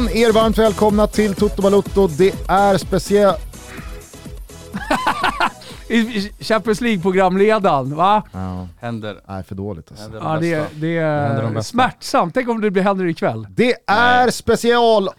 Känn er varmt välkomna till Toto Balutto. Det är speciellt... I Champions League-programledaren, va? Ja, Händer. nej för dåligt alltså. Händer de Ja, det, bästa. det de är bästa. smärtsamt. Tänk om det blir händer ikväll. Det är special...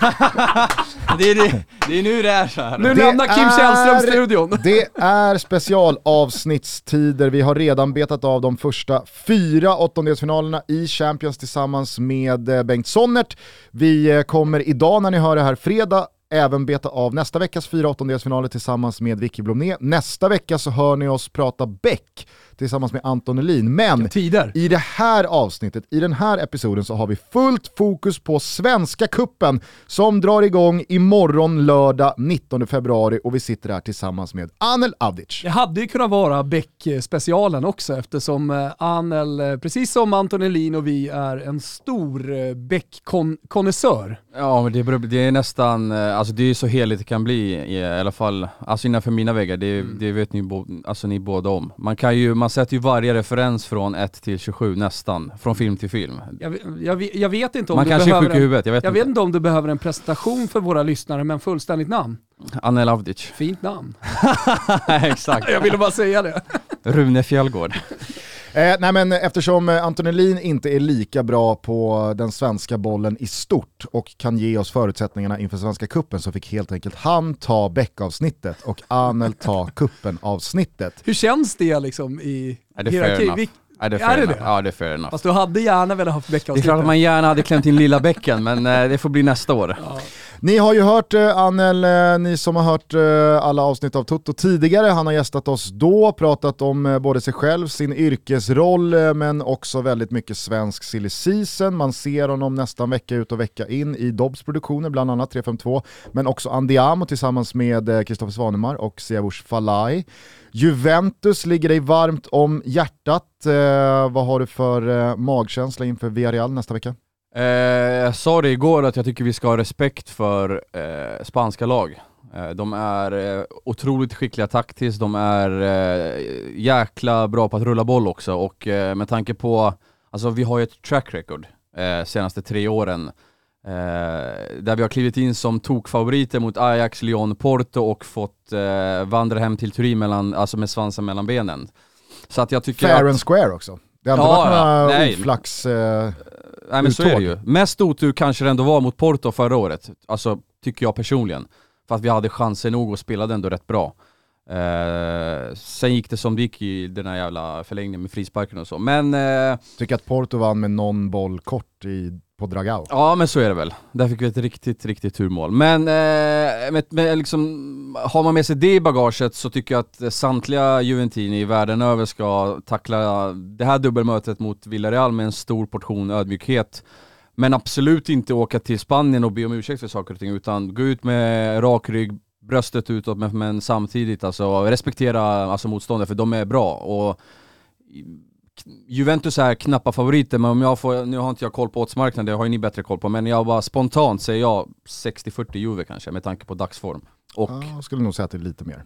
Det är, det, det är nu det är så här. Nu lämnar Kim Källström studion. Det är specialavsnittstider. Vi har redan betat av de första fyra åttondelsfinalerna i Champions tillsammans med eh, Bengt Sonnert. Vi eh, kommer idag när ni hör det här fredag även beta av nästa veckas fyra åttondelsfinaler tillsammans med Vicky Blomné. Nästa vecka så hör ni oss prata Beck tillsammans med Anton Elin. Men Tider. i det här avsnittet, i den här episoden så har vi fullt fokus på Svenska Kuppen som drar igång imorgon lördag 19 februari och vi sitter här tillsammans med Anel Avdic. Det hade ju kunnat vara Beck-specialen också eftersom eh, Anel, eh, precis som Anton Elin och vi, är en stor eh, Beck-konnässör. Ja men det, beror- det är nästan, alltså det är så heligt det kan bli i, alla fall, alltså innanför mina väggar, det, det vet ni, alltså ni båda om. Man kan ju, man sätter ju varje referens från 1 till 27 nästan, från film till film. Jag, jag, jag vet inte om Man du kanske är behöver sjuk i en, huvudet, jag vet jag inte. vet inte om du behöver en presentation för våra lyssnare, men fullständigt namn. Anel Avdic. Fint namn. Exakt. Jag ville bara säga det. Rune Fjällgård. Eh, nej men eftersom eh, Anton Elin inte är lika bra på den svenska bollen i stort och kan ge oss förutsättningarna inför Svenska Kuppen så fick helt enkelt han ta Beck-avsnittet och Anel ta Kuppen-avsnittet. Hur känns det liksom i Är det fair hierarki? enough? Vil- Är det Är fair det det? Ja det är fair enough. Fast du hade gärna velat ha Det är klart att man gärna hade klämt in lilla bäcken men eh, det får bli nästa år. Ni har ju hört eh, Anel, eh, ni som har hört eh, alla avsnitt av Toto tidigare, han har gästat oss då, pratat om eh, både sig själv, sin yrkesroll, eh, men också väldigt mycket svensk silly season. Man ser honom nästan vecka ut och vecka in i Dobbs produktioner, bland annat 352, men också Andiamo tillsammans med eh, Kristoffer Svanemar och Siavush Falai. Juventus ligger dig varmt om hjärtat. Eh, vad har du för eh, magkänsla inför Villarreal nästa vecka? Eh, jag sa det igår att jag tycker vi ska ha respekt för eh, spanska lag. Eh, de är eh, otroligt skickliga taktiskt, de är eh, jäkla bra på att rulla boll också och eh, med tanke på, alltså vi har ju ett track record eh, senaste tre åren där vi har klivit in som tokfavoriter mot Ajax, Lyon, Porto och fått vandra hem till Turin mellan, alltså med svansen mellan benen. Så att jag tycker Fair att... and square också. Det har inte Ja, varit ja, några nej. oflax... Eh, Nej men så är det ju. Mest otur kanske det ändå var mot Porto förra året, alltså tycker jag personligen. För att vi hade chanser nog och spelade ändå rätt bra. Eh, sen gick det som det gick i den här jävla förlängningen med frisparken och så. Men eh, tycker att Porto vann med någon boll kort i, på Dragao. ja men så är det väl. Där fick vi ett riktigt, riktigt turmål. Men eh, med, med liksom, har man med sig det i bagaget så tycker jag att samtliga Juventini världen över ska tackla det här dubbelmötet mot Villarreal med en stor portion ödmjukhet. Men absolut inte åka till Spanien och be om ursäkt för saker och ting, utan gå ut med rak rygg, bröstet utåt, men, men samtidigt alltså respektera alltså, motståndare, för de är bra. Och Juventus är knappa favoriter, men om jag får, nu har inte jag koll på oddsmarknaden, det har ju ni bättre koll på, men jag bara spontant säger jag 60-40 Juve kanske, med tanke på dagsform. Och Ja, jag skulle nog säga att det är lite mer.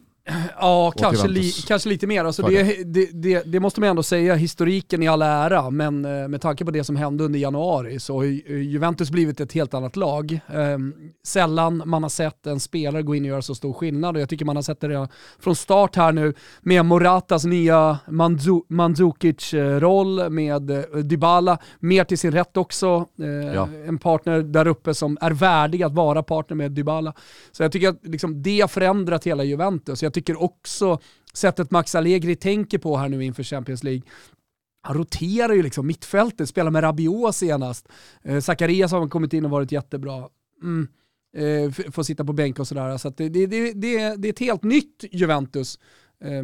Ja, kanske, li, kanske lite mer. Alltså det, det, det, det måste man ändå säga, historiken i all ära, men eh, med tanke på det som hände under januari så har eh, Juventus blivit ett helt annat lag. Ehm, sällan man har sett en spelare gå in och göra så stor skillnad och jag tycker man har sett det redan från start här nu med Moratas nya Mandzu- Mandzukic-roll med eh, Dybala, mer till sin rätt också. Ja. En partner där uppe som är värdig att vara partner med Dybala. Så jag tycker att liksom, det har förändrat hela Juventus. Jag tycker också sättet Max Allegri tänker på här nu inför Champions League, han roterar ju liksom mittfältet, spelar med Rabiot senast. Eh, Zacharias har kommit in och varit jättebra. Mm. Eh, får sitta på bänk och sådär. Så att det, det, det, det, det är ett helt nytt Juventus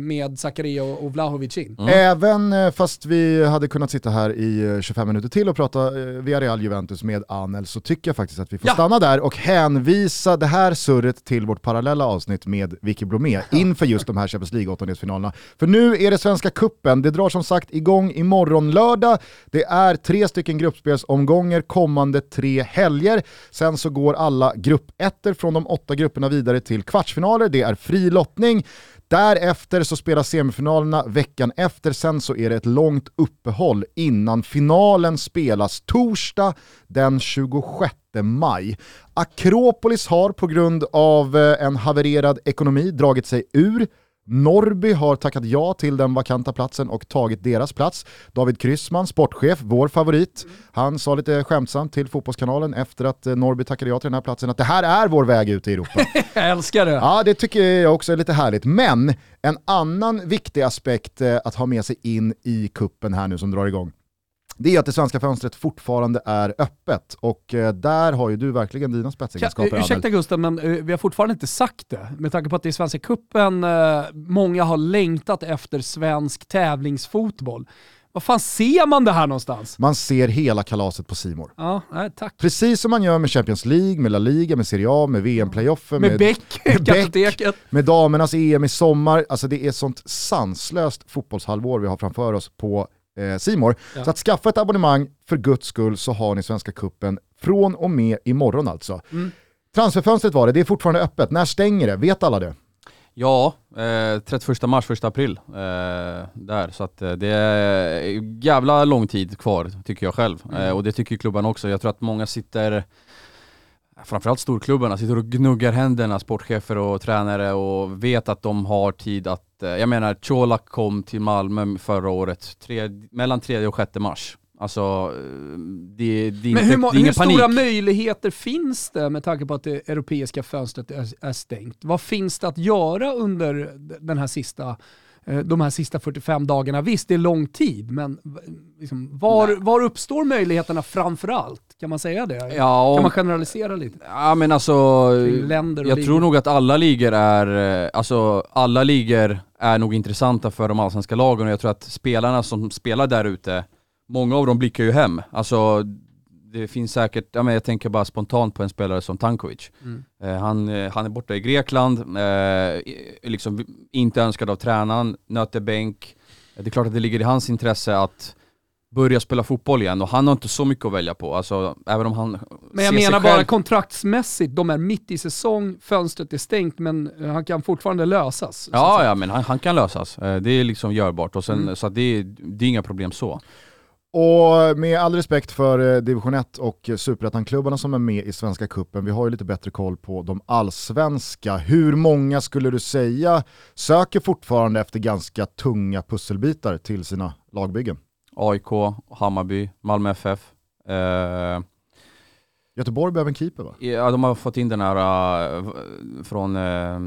med Zakaria och, Vlahovic in. Mm. Även eh, fast vi hade kunnat sitta här i eh, 25 minuter till och prata eh, Villarreal Juventus med Anel så tycker jag faktiskt att vi får Ja. stanna där och hänvisa det här surret till vårt parallella avsnitt med Vicky Blomé inför just de här Champions League åttondelsfinalerna. För nu är det Svenska Kuppen. det drar som sagt igång imorgon lördag. Det är tre stycken gruppspelsomgångar kommande tre helger. Sen så går alla gruppettor från de åtta grupperna vidare till kvartsfinaler. Det är fri lottning. Därefter så spelas semifinalerna veckan efter, sen så är det ett långt uppehåll innan finalen spelas torsdag den 26 maj. Akropolis har på grund av eh, en havererad ekonomi dragit sig ur Norby har tackat ja till den vakanta platsen och tagit deras plats. David Kryssman, sportchef, vår favorit, han sa lite skämtsamt till Fotbollskanalen efter att eh, Norby tackade ja till den här platsen att det här är vår väg ut i Europa. jag älskar det. Ja, det tycker jag också är lite härligt. Men en annan viktig aspekt eh, att ha med sig in i kuppen här nu som drar igång det är att det svenska fönstret fortfarande är öppet och eh, där har ju du verkligen dina spetsegenskaper. Ursäkta Gustav, men eh, vi har fortfarande inte sagt det. Med tanke på att det är Svenska Cupen, eh, många har längtat efter svensk tävlingsfotboll. Var fan ser man det här någonstans? Man ser hela kalaset på Simor. Ja, nej, tack. Precis som man gör med Champions League, med La Liga, med Serie A, med VM-playoffen. Med, med Beck, med, Beck, med damernas EM i sommar. Alltså det är sånt sanslöst fotbollshalvår vi har framför oss på eh, Simor. Ja. Så att skaffa ett abonnemang, för guds skull så har ni Svenska Kuppen från och med imorgon alltså. Mm. Transferfönstret var det, det är fortfarande öppet. När stänger det? Vet alla det? Ja, eh, 31 mars, 1 april. Eh, där, så att eh, det är jävla lång tid kvar tycker jag själv. Mm. Eh, och det tycker klubban också. Jag tror att många sitter framförallt storklubbarna sitter och gnuggar händerna, sportchefer och tränare och vet att de har tid att, eh, jag menar Colak kom till Malmö förra året, tre, mellan 3 och 6 mars. Alltså, eh, det, det är Men inte, hur, det är hur panik. stora möjligheter finns det med tanke på att det europeiska fönstret är, är stängt? Vad finns det att göra under den här sista de här sista 45 dagarna. Visst, det är lång tid, men liksom, var, var uppstår möjligheterna framför allt? Kan man säga det? Ja, kan man generalisera lite? Ja men alltså, jag ligor. tror nog att alla ligor är, eh, alltså alla ligor är nog intressanta för de allsvenska lagen och jag tror att spelarna som spelar där ute, många av dem blickar ju hem. Alltså det finns säkert, ja, men jag tänker bara spontant på en spelare som Tankovic. Mm. Eh, han, eh, han är borta i Grekland, eh, liksom inte önskad av tränaren, nöter bänk. Det är klart att det ligger i hans intresse att börja spela fotboll igen och han har inte så mycket att välja på. Alltså, även om han men jag menar bara kontraktsmässigt, de är mitt i säsong, fönstret är stängt men han kan fortfarande lösas. Ja, ja men han, han, kan lösas. Eh, det är liksom görbart och sen, mm. så det, är, det är inga problem så. Och med all respekt för eh, division 1 och superettan-klubbarna som är med i Svenska Kuppen, vi har ju lite bättre koll på de allsvenska. Hur många skulle du säga söker fortfarande efter ganska tunga pusselbitar till sina lagbyggen? AIK, Hammarby, Malmö FF. Eh, Göteborg behöver en keeper va? Ja, de har fått in den här uh, från uh,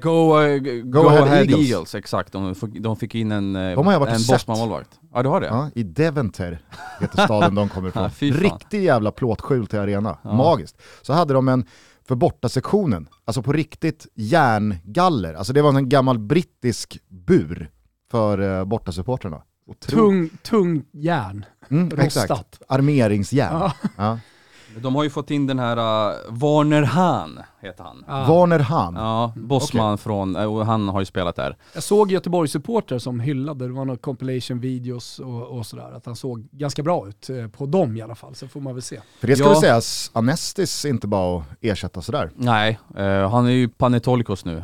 Go, uh, Go, Go, Ahead, Ahead Eagles. Eagles. exakt. De, de fick in en, uh, de har en Bosman-målvakt. Ja du har det? Ja, i Deventer heter staden de kommer ifrån. ja, Riktig jävla plåtskjul till arena, ja. magiskt. Så hade de en, för bortasektionen, alltså på riktigt järngaller. Alltså det var en gammal brittisk bur för uh, bortasupportrarna. Tung, tung järn, mm, rostat. Exakt, armeringsjärn. Ja. De har ju fått in den här uh, Warner Hahn, heter han. Ah. Warner Hahn? Ja, Bosman okay. från, uh, han har ju spelat där. Jag såg Göteborgs supporter som hyllade, det var några compilation videos och, och sådär, att han såg ganska bra ut uh, på dem i alla fall, så får man väl se. För det ska ja. väl sägas, Anestis inte bara att ersätta sådär. Nej, han är ju Panetolikos nu,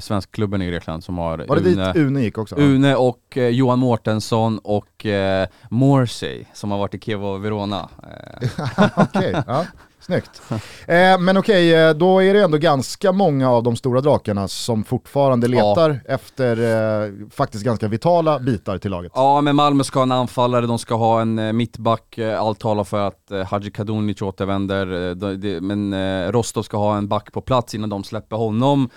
svensk klubben i Grekland som har Var det Une, dit Une gick också? Une och Johan Mårtensson och Morsey som har varit i Kevo Verona. Okej. Okay. Ja, snyggt. Eh, men okej, okay, eh, då är det ändå ganska många av de stora drakarna som fortfarande letar ja. efter eh, faktiskt ganska vitala bitar till laget. Ja, men Malmö ska ha en anfallare, de ska ha en eh, mittback, eh, allt talar för att eh, Hadji Kadunic återvänder, de, de, men eh, Rostov ska ha en back på plats innan de släpper honom.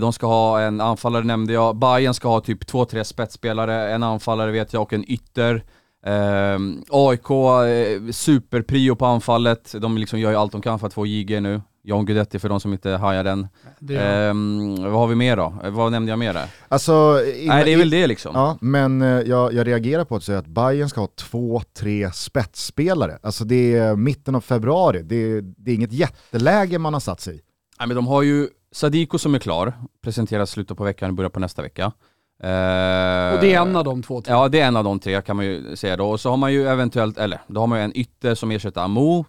De ska ha en anfallare nämnde jag, Bayern ska ha typ två, tre spetsspelare, en anfallare vet jag och en ytter. Eh, AIK, eh, superprio på anfallet. De liksom gör ju allt de kan för att få JG nu. John Guidetti för de som inte hajar den. Eh, vad har vi mer då? Vad nämnde jag mer där? Alltså, Nej det är väl det liksom. Ja, men eh, jag, jag reagerar på att säga att Bayern ska ha två, tre spetsspelare. Alltså det är mitten av februari, det är, det är inget jätteläge man har satt sig i. Nej men de har ju Sadiko som är klar, presenteras slutet på veckan, börjar på nästa vecka. Uh, och det är en av de två? Tre. Ja, det är en av de tre kan man ju säga då. Och så har man ju eventuellt, eller då har man ju en ytter som ersätter Amo.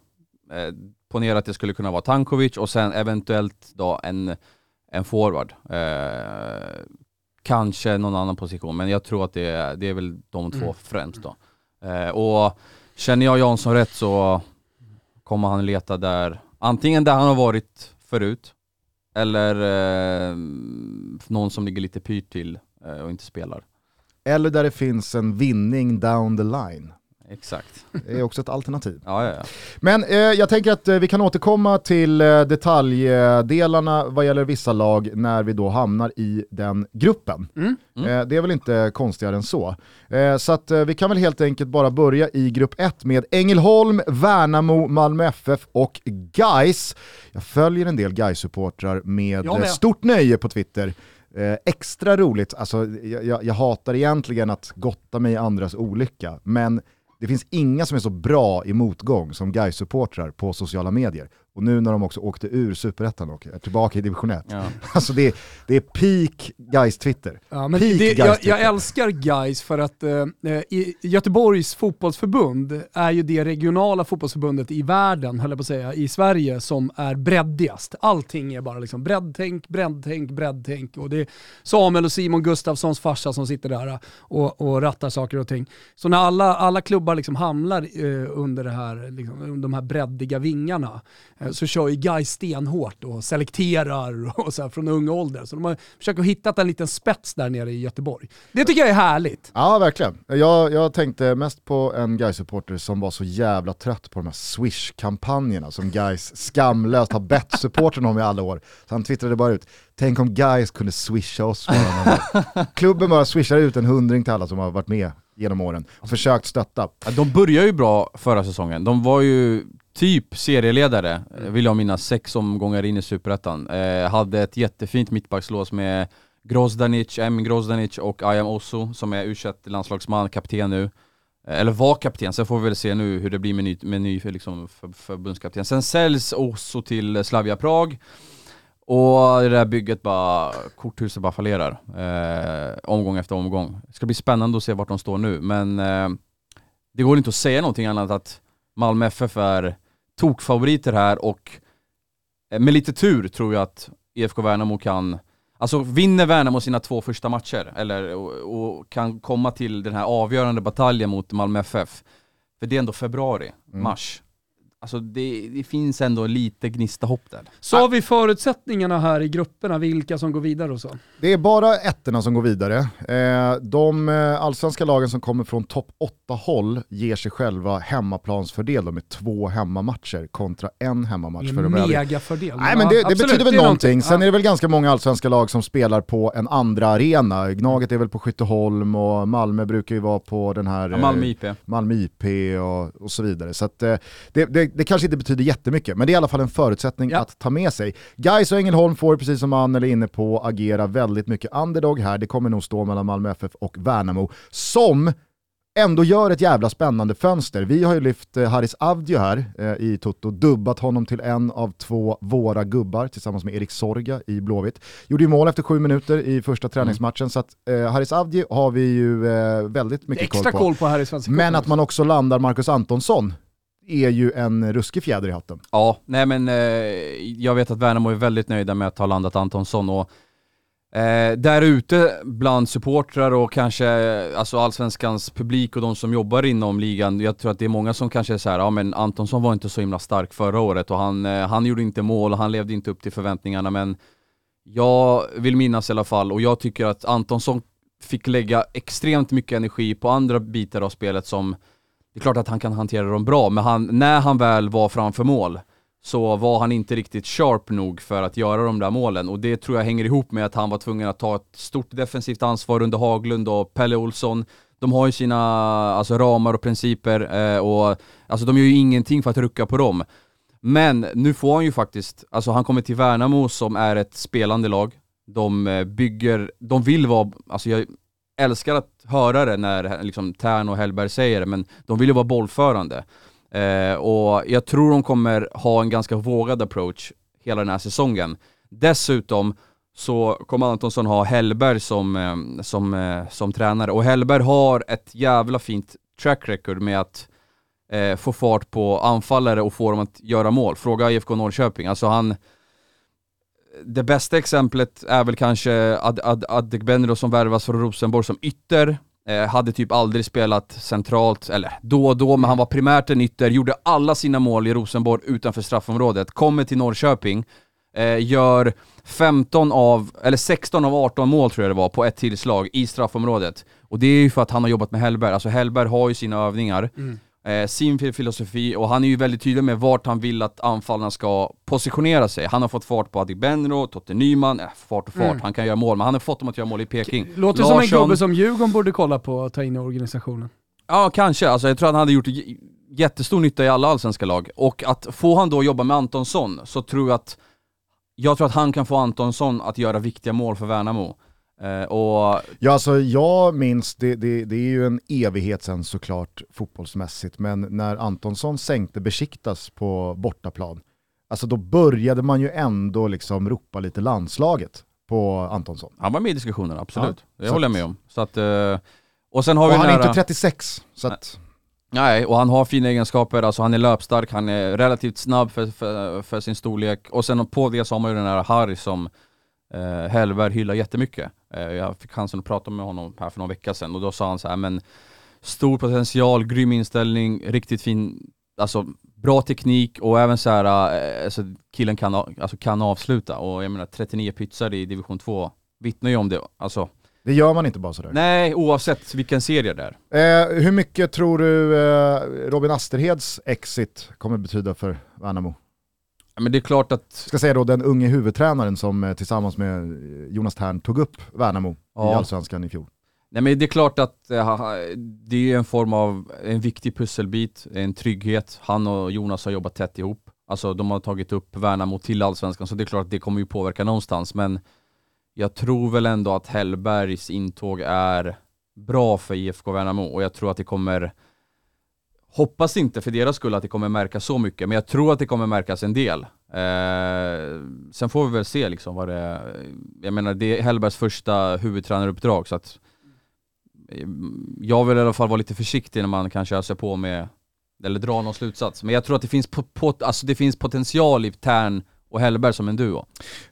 Eh, ponera att det skulle kunna vara Tankovic och sen eventuellt då en, en forward. Eh, kanske någon annan position, men jag tror att det är, det är väl de två mm. främst då. Eh, och känner jag Jansson rätt så kommer han leta där Antingen där han har varit förut, eller eh, någon som ligger lite pyrt till eh, och inte spelar. Eller där det finns en vinning down the line. Exakt. Det är också ett alternativ. Ja, ja, ja. Men eh, jag tänker att eh, vi kan återkomma till eh, detaljdelarna vad gäller vissa lag när vi då hamnar i den gruppen. Mm. Mm. Eh, det är väl inte konstigare än så. Eh, så att, eh, vi kan väl helt enkelt bara börja i grupp 1 med Ängelholm, Värnamo, Malmö FF och Geis. Jag följer en del geis supportrar med, med. eh, stort nöje på Twitter. Eh, extra roligt, alltså, jag, jag, jag hatar egentligen att gotta mig i andras olycka, men det finns inga som är så bra i motgång som Gais-supportrar på sociala medier. Och nu när de också åkte ur superettan och är tillbaka i division 1. Ja. Alltså det är, det är peak geis twitter Ja, men Peak det, Gais jag, jag älskar guys för att eh, i Göteborgs fotbollsförbund är ju det regionala fotbollsförbundet i världen, höll jag på att säga, i Sverige som är breddigast. Allting är bara liksom breddtänk, breddtänk, breddtänk. Och det är Samuel och Simon Gustafssons farsa som sitter där eh, och, och rattar saker och ting. Så när alla, alla klubbar liksom hamnar eh, under, det här, liksom, under de här breddiga vingarna eh, så kör ju guys stenhårt och selekterar och så här från ung ålder. Så de har försökt att hitta en liten spets där nere i Göteborg. Det tycker jag är härligt. Ja, verkligen. Jag, jag tänkte mest på en guys supporter som var så jävla trött på de här Swish-kampanjerna som guys skamlöst har bett supporten om i alla år. Så han twittrade bara ut, tänk om guys kunde swisha oss. bara någon gång." Klubben bara swishar ut en hundring till alla som har varit med genom åren och försökt stötta. De började ju bra förra säsongen. De var ju typ serieledare, eh, vill jag minnas, sex omgångar in i Superettan. Eh, hade ett jättefint mittbackslås med Grozdanic, M. Grozdanic och Ayam Osso som är u landslagsman, kapten nu. Eh, Eller var kapten, sen får vi väl se nu hur det blir med ny, med ny liksom, för, förbundskapten. Sen säljs Osso till Slavia Prag. Och det där bygget bara, korthuset bara fallerar. Eh, omgång efter omgång. Det ska bli spännande att se vart de står nu, men eh, det går inte att säga någonting annat att Malmö FF är tokfavoriter här och eh, med lite tur tror jag att IFK Värnamo kan, alltså vinner Värnamo sina två första matcher, eller, och, och kan komma till den här avgörande bataljen mot Malmö FF, för det är ändå februari, Mm. mars. Alltså det, det finns ändå lite gnista hopp där. Så har vi förutsättningarna här i grupperna, vilka som går vidare och så. Det är bara ettorna som går vidare. Eh, de eh, allsvenska lagen som kommer från topp 8-håll ger sig själva hemmaplansfördel med två hemmamatcher kontra en hemmamatch för En de övriga. megafördel. Nej men det, det absolut, betyder väl det är någonting. Sen är det väl ganska många allsvenska lag som spelar på en andra arena. Gnaget är väl på Skytteholm och Malmö brukar ju vara på den här Ja, Malmö eh, IP. Malmö IP och, och så vidare. Så att, det, det, det kanske inte betyder jättemycket, men det är i alla fall en förutsättning Ja. att ta med sig. Gais och Ängelholm får, precis som Annel är inne på, agera väldigt mycket underdog här. Det kommer nog stå mellan Malmö FF och Värnamo, som ändå gör ett jävla spännande fönster. Vi har ju lyft eh, Haris Avdio här eh, i Toto, dubbat honom till en av två våra gubbar tillsammans med Erik Sorga i Blåvitt. Gjorde ju mål efter sju minuter i första träningsmatchen, så att eh, Haris Avdio har vi ju eh, väldigt mycket Extra koll på. koll på Svenska Men att man också landar Marcus Antonsson är ju en ruskig fjäder i hatten. Ja, nej men eh, jag vet att Värnamo är väldigt nöjda med att ha landat Antonsson och eh, där ute bland supportrar och kanske alltså allsvenskans publik och de som jobbar inom ligan, jag tror att det är många som kanske är så här, ja men Antonsson var inte så himla stark förra året och han, eh, han gjorde inte mål och han levde inte upp till förväntningarna men jag vill minnas i alla fall och jag tycker att Antonsson fick lägga extremt mycket energi på andra bitar av spelet som det är klart att han kan hantera dem bra, men han, när han väl var framför mål så var han inte riktigt sharp nog för att göra de där målen och det tror jag hänger ihop med att han var tvungen att ta ett stort defensivt ansvar under Haglund och Pelle Olsson. De har ju sina alltså, ramar och principer eh, och alltså, de gör ju ingenting för att rucka på dem. Men nu får han ju faktiskt, alltså han kommer till Värnamo som är ett spelande lag. De eh, bygger, de vill vara, alltså jag älskar att höra det när liksom Tern och Hellberg säger det, men de vill ju vara bollförande. Eh, och jag tror de kommer ha en ganska vågad approach hela den här säsongen. Dessutom så kommer Antonsson ha Hellberg som, eh, som, eh, som tränare och Hellberg har ett jävla fint track record med att eh, få fart på anfallare och få dem att göra mål. Fråga IFK Norrköping, alltså han det bästa exemplet är väl kanske Ad, Ad, Adegbenro som värvas från Rosenborg som ytter Eh, hade typ aldrig spelat centralt, eller då och då, men han var primärt en ytter, gjorde alla sina mål i Rosenborg utanför straffområdet. Kommer till Norrköping, eh, gör 15 av, eller 16 av 18 mål tror jag det var, på ett tillslag i straffområdet. Och det är ju för att han har jobbat med Hellberg, alltså Hellberg har ju sina övningar, Mm eh, sin filosofi, och han är ju väldigt tydlig med vart han vill att anfallarna ska positionera sig. Han har fått fart på Adegbenro, Totte Nyman, äh, fart och fart, Mm. han kan göra mål, men han har fått dem att göra mål i Peking. Låter som en Larsson- gubbe som Djurgården borde kolla på och ta in i organisationen. Ja, kanske. Alltså, jag tror att han hade gjort jättestor nytta i alla allsvenska lag. Och att få han då jobba med Antonsson, så tror jag att jag tror att han kan få Antonsson att göra viktiga mål för Värnamo. Eh, och Ja, alltså jag minns, det, det, det är ju en evighet sen såklart fotbollsmässigt, men när Antonsson sänkte Besiktas på bortaplan, alltså då började man ju ändå liksom ropa lite landslaget på Antonsson. han var med i diskussionen, absolut. det så håller jag med om. Så att, eh, och sen har Och vi han den är inte 36, så att, Nej, och han har fina egenskaper, alltså han är löpstark, han är relativt snabb för, för, för sin storlek. Och sen på det så har man ju den här Harry som eh, Hellberg hyllar jättemycket. Eh, jag fick chansen att prata med honom här för någon vecka sedan och då sa han så här, men stor potential, grym inställning, riktigt fin, alltså bra teknik och även så här, eh, alltså, killen kan, alltså, kan avsluta och jag menar 39 pytsar i division 2 vittnar ju om det. Alltså, det gör man inte bara sådär. nej, oavsett vilken serie det är. Eh, hur mycket tror du eh, Robin Asterheds exit kommer betyda för Värnamo? Men det är klart att Ska säga då den unge huvudtränaren som eh, tillsammans med eh, Jonas Tern tog upp Värnamo i Ja. Allsvenskan i fjol. Nej men det är klart att eh, det är en form av, en viktig pusselbit, en trygghet. Han och Jonas har jobbat tätt ihop. Alltså de har tagit upp Värnamo till Allsvenskan, så det är klart att det kommer ju påverka någonstans. Men jag tror väl ändå att Hellbergs intåg är bra för IFK Värnamo och jag tror att det kommer Hoppas inte för deras skull att det kommer märkas så mycket, men jag tror att det kommer märkas en del. Eh, sen får vi väl se liksom vad det är. Jag menar det är Hellbergs första huvudtränaruppdrag så att eh, jag vill i alla fall vara lite försiktig när man kanske öser sig på med, eller dra någon slutsats. Men jag tror att det finns, pot, alltså det finns potential i Tern och Hellberg som en duo.